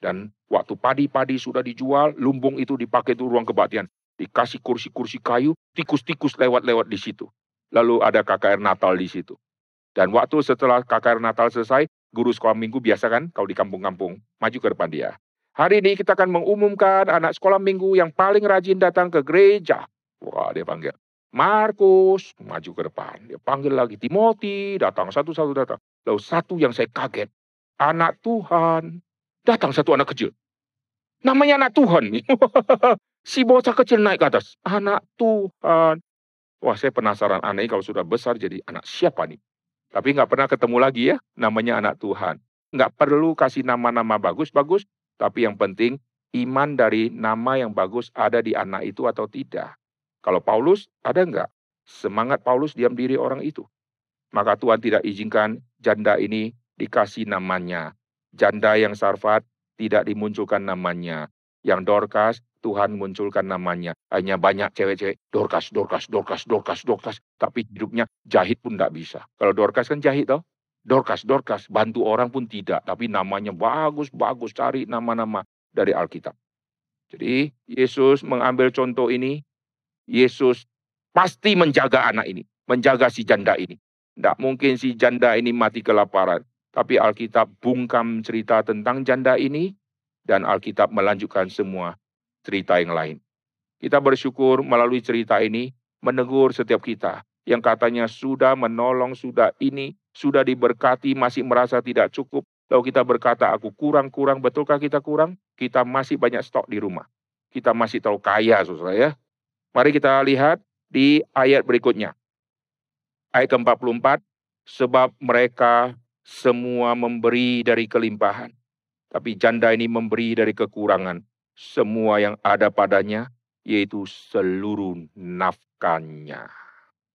Dan waktu padi-padi sudah dijual, lumbung itu dipakai itu ruang kebaktian. Dikasih kursi-kursi kayu, tikus-tikus lewat-lewat di situ. Lalu ada KKR Natal di situ. Dan waktu setelah KKR Natal selesai, guru sekolah minggu biasa kan, kalau di kampung-kampung, maju ke depan dia. Hari ini kita akan mengumumkan anak sekolah minggu yang paling rajin datang ke gereja. Wah, dia panggil. Markus maju ke depan. Dia panggil lagi Timothy, datang satu-satu datang. Lalu satu yang saya kaget, anak Tuhan. Datang satu anak kecil. Namanya anak Tuhan. si bocah kecil naik ke atas. Anak Tuhan. Wah saya penasaran aneh kalau sudah besar jadi anak siapa nih. Tapi nggak pernah ketemu lagi ya namanya anak Tuhan. Nggak perlu kasih nama-nama bagus-bagus. Tapi yang penting iman dari nama yang bagus ada di anak itu atau tidak. Kalau Paulus, ada enggak? Semangat Paulus diam diri orang itu. Maka Tuhan tidak izinkan janda ini dikasih namanya. Janda yang sarfat tidak dimunculkan namanya. Yang Dorcas, Tuhan munculkan namanya. Hanya banyak cewek-cewek, Dorcas, Dorcas, Dorcas, Dorcas, Dorcas. Tapi hidupnya jahit pun tidak bisa. Kalau Dorcas kan jahit toh. Dorcas, Dorcas, bantu orang pun tidak. Tapi namanya bagus, bagus. Cari nama-nama dari Alkitab. Jadi Yesus mengambil contoh ini Yesus pasti menjaga anak ini, menjaga si janda ini. Tidak mungkin si janda ini mati kelaparan. Tapi Alkitab bungkam cerita tentang janda ini dan Alkitab melanjutkan semua cerita yang lain. Kita bersyukur melalui cerita ini menegur setiap kita yang katanya sudah menolong, sudah ini, sudah diberkati, masih merasa tidak cukup. Lalu kita berkata, aku kurang-kurang, betulkah kita kurang? Kita masih banyak stok di rumah. Kita masih terlalu kaya, saudara ya. Mari kita lihat di ayat berikutnya. Ayat ke-44, sebab mereka semua memberi dari kelimpahan. Tapi janda ini memberi dari kekurangan. Semua yang ada padanya, yaitu seluruh nafkahnya.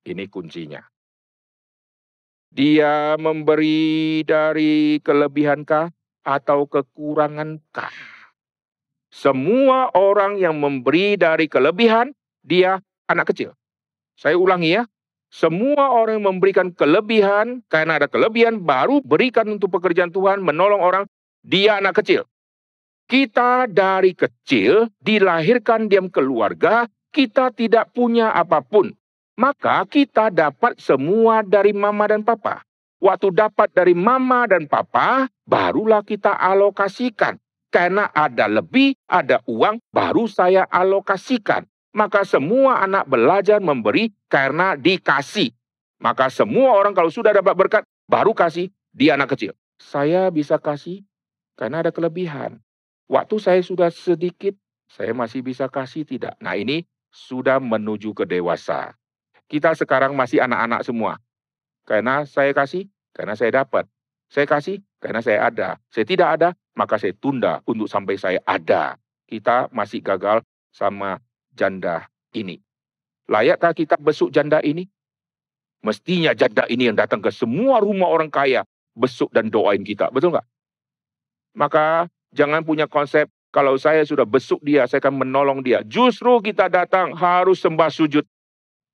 Ini kuncinya. Dia memberi dari kelebihankah atau kekurangankah? Semua orang yang memberi dari kelebihan dia anak kecil. Saya ulangi ya, semua orang yang memberikan kelebihan, karena ada kelebihan, baru berikan untuk pekerjaan Tuhan, menolong orang, dia anak kecil. Kita dari kecil dilahirkan diam keluarga, kita tidak punya apa pun. Maka kita dapat semua dari mama dan papa. Waktu dapat dari mama dan papa, barulah kita alokasikan. Karena ada lebih, ada uang, baru saya alokasikan. Maka semua anak belajar memberi karena dikasih. Maka semua orang kalau sudah dapat berkat, baru kasih, dia anak kecil. Saya bisa kasih karena ada kelebihan. Waktu saya sudah sedikit, saya masih bisa kasih tidak. Nah ini sudah menuju ke dewasa. Kita sekarang masih anak-anak semua. Karena saya kasih, karena saya dapat. Saya kasih karena saya ada. Saya tidak ada, maka saya tunda untuk sampai saya ada. Kita masih gagal sama janda ini. Layakkah kita besuk janda ini? Mestinya janda ini yang datang ke semua rumah orang kaya, besuk dan doain kita. Betul nggak? Maka jangan punya konsep, kalau saya sudah besuk dia, saya akan menolong dia. Justru kita datang harus sembah sujud.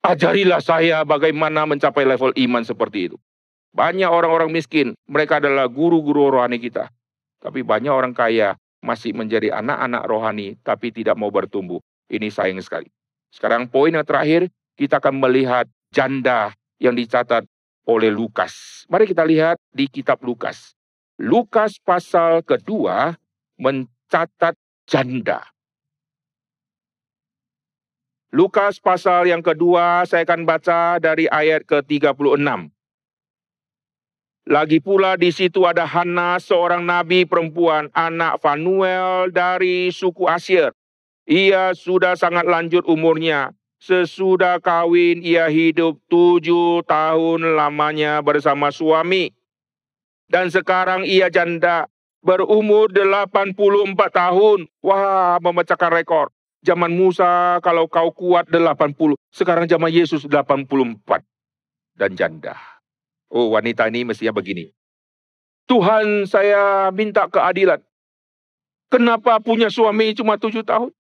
Ajarilah saya bagaimana mencapai level iman seperti itu. Banyak orang-orang miskin, mereka adalah guru-guru rohani kita. Tapi banyak orang kaya masih menjadi anak-anak rohani tapi tidak mau bertumbuh. Ini sayang sekali. Sekarang poin yang terakhir, kita akan melihat janda yang dicatat oleh Lukas. Mari kita lihat di kitab Lukas. Lukas pasal kedua mencatat janda. Lukas pasal yang kedua saya akan baca dari ayat ke-36. Lagi pula di situ ada Hana, seorang nabi perempuan, anak Fanuel dari suku Asyir. Ia sudah sangat lanjut umurnya. Sesudah kawin, ia hidup tujuh tahun lamanya bersama suami. Dan sekarang ia janda, berumur 84 tahun. Wah, memecahkan rekor. Zaman Musa kalau kau kuat 80, sekarang zaman Yesus 84 dan janda. Oh wanita ini mestinya begini. Tuhan saya minta keadilan. Kenapa punya suami cuma tujuh tahun?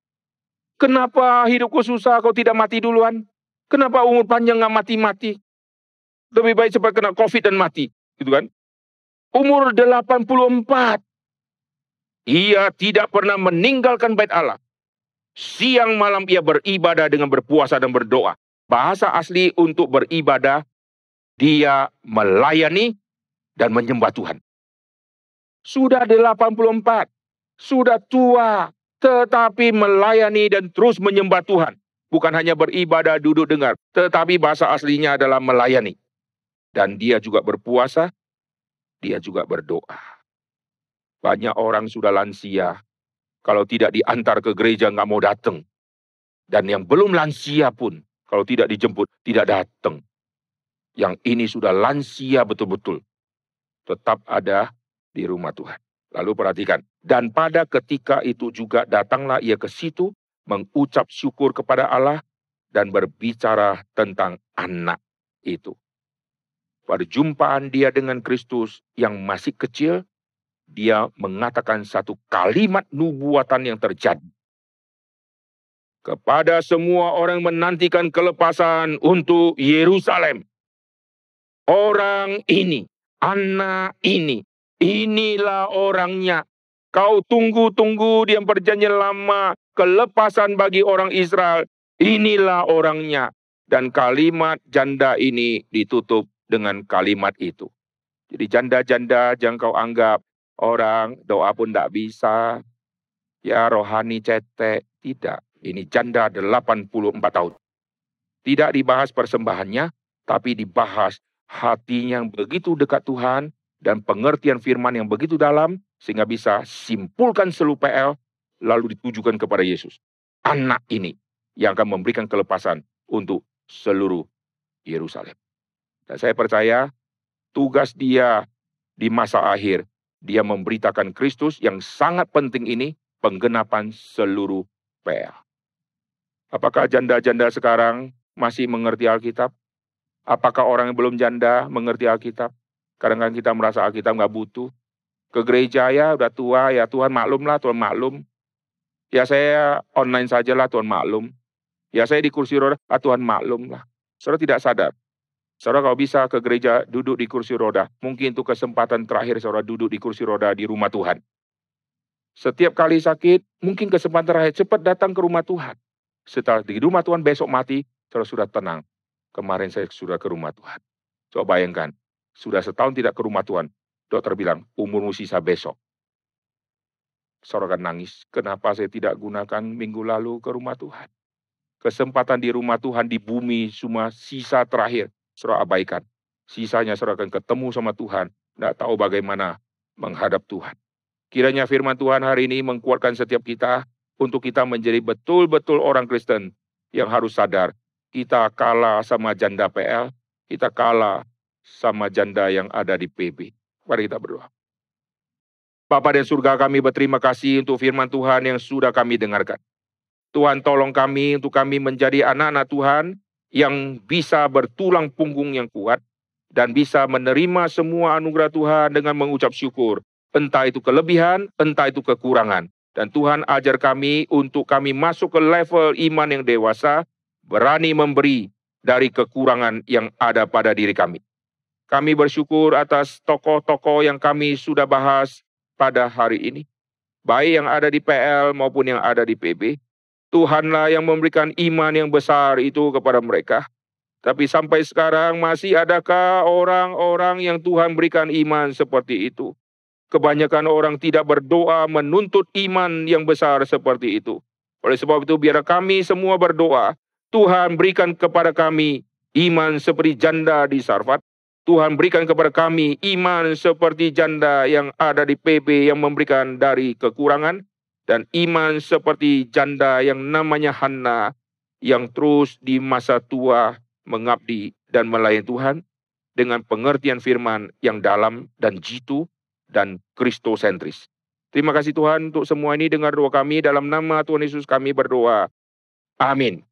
Kenapa hidupku susah kau tidak mati duluan? Kenapa umur panjang nggak mati-mati? Lebih baik cepat kena covid dan mati. Gitu kan? Umur 84. Ia tidak pernah meninggalkan bait Allah. Siang malam ia beribadah dengan berpuasa dan berdoa. Bahasa asli untuk beribadah dia melayani dan menyembah Tuhan. Sudah 84, sudah tua, tetapi melayani dan terus menyembah Tuhan. Bukan hanya beribadah duduk dengar, tetapi bahasa aslinya adalah melayani. Dan dia juga berpuasa, dia juga berdoa. Banyak orang sudah lansia, kalau tidak diantar ke gereja nggak mau datang. Dan yang belum lansia pun, kalau tidak dijemput, tidak datang yang ini sudah lansia betul-betul tetap ada di rumah Tuhan. Lalu perhatikan, dan pada ketika itu juga datanglah ia ke situ mengucap syukur kepada Allah dan berbicara tentang anak itu. Perjumpaan dia dengan Kristus yang masih kecil, dia mengatakan satu kalimat nubuatan yang terjadi. Kepada semua orang menantikan kelepasan untuk Yerusalem Orang ini, anak ini, inilah orangnya. Kau tunggu-tunggu dia perjanjian lama, kelepasan bagi orang Israel. Inilah orangnya. Dan kalimat janda ini ditutup dengan kalimat itu. Jadi janda-janda jangan kau anggap orang doa pun tidak bisa. Ya rohani cetek. Tidak. Ini janda 84 tahun. Tidak dibahas persembahannya, tapi dibahas hatinya yang begitu dekat Tuhan dan pengertian firman yang begitu dalam sehingga bisa simpulkan seluruh PL lalu ditujukan kepada Yesus. Anak ini yang akan memberikan kelepasan untuk seluruh Yerusalem. Dan saya percaya tugas dia di masa akhir, dia memberitakan Kristus yang sangat penting ini, penggenapan seluruh PL. Apakah janda-janda sekarang masih mengerti Alkitab? Apakah orang yang belum janda mengerti Alkitab? Kadang-kadang kita merasa Alkitab nggak butuh. Ke gereja ya udah tua ya Tuhan maklum lah Tuhan maklum. Ya saya online saja lah Tuhan maklum. Ya saya di kursi roda, ah Tuhan maklum lah. Saudara tidak sadar. Saudara kalau bisa ke gereja duduk di kursi roda, mungkin itu kesempatan terakhir saudara duduk di kursi roda di rumah Tuhan. Setiap kali sakit, mungkin kesempatan terakhir cepat datang ke rumah Tuhan. Setelah di rumah Tuhan besok mati, saudara sudah tenang. Kemarin saya sudah ke rumah Tuhan. Coba bayangkan, sudah setahun tidak ke rumah Tuhan. Dokter bilang, umurmu sisa besok. Saudara nangis, kenapa saya tidak gunakan minggu lalu ke rumah Tuhan? Kesempatan di rumah Tuhan di bumi cuma sisa terakhir. Saudara abaikan. Sisanya saudara ketemu sama Tuhan. Tidak tahu bagaimana menghadap Tuhan. Kiranya firman Tuhan hari ini menguatkan setiap kita untuk kita menjadi betul-betul orang Kristen yang harus sadar kita kalah sama janda PL, kita kalah sama janda yang ada di PB. Mari kita berdoa. Bapa dan surga kami berterima kasih untuk firman Tuhan yang sudah kami dengarkan. Tuhan tolong kami untuk kami menjadi anak-anak Tuhan yang bisa bertulang punggung yang kuat dan bisa menerima semua anugerah Tuhan dengan mengucap syukur. Entah itu kelebihan, entah itu kekurangan. Dan Tuhan ajar kami untuk kami masuk ke level iman yang dewasa, berani memberi dari kekurangan yang ada pada diri kami. Kami bersyukur atas tokoh-tokoh yang kami sudah bahas pada hari ini. Baik yang ada di PL maupun yang ada di PB. Tuhanlah yang memberikan iman yang besar itu kepada mereka. Tapi sampai sekarang masih adakah orang-orang yang Tuhan berikan iman seperti itu? Kebanyakan orang tidak berdoa menuntut iman yang besar seperti itu. Oleh sebab itu biar kami semua berdoa, Tuhan berikan kepada kami iman seperti janda di Sarfat. Tuhan berikan kepada kami iman seperti janda yang ada di PB yang memberikan dari kekurangan dan iman seperti janda yang namanya Hanna yang terus di masa tua mengabdi dan melayani Tuhan dengan pengertian firman yang dalam dan jitu dan kristosentris. Terima kasih Tuhan untuk semua ini dengar doa kami dalam nama Tuhan Yesus kami berdoa. Amin.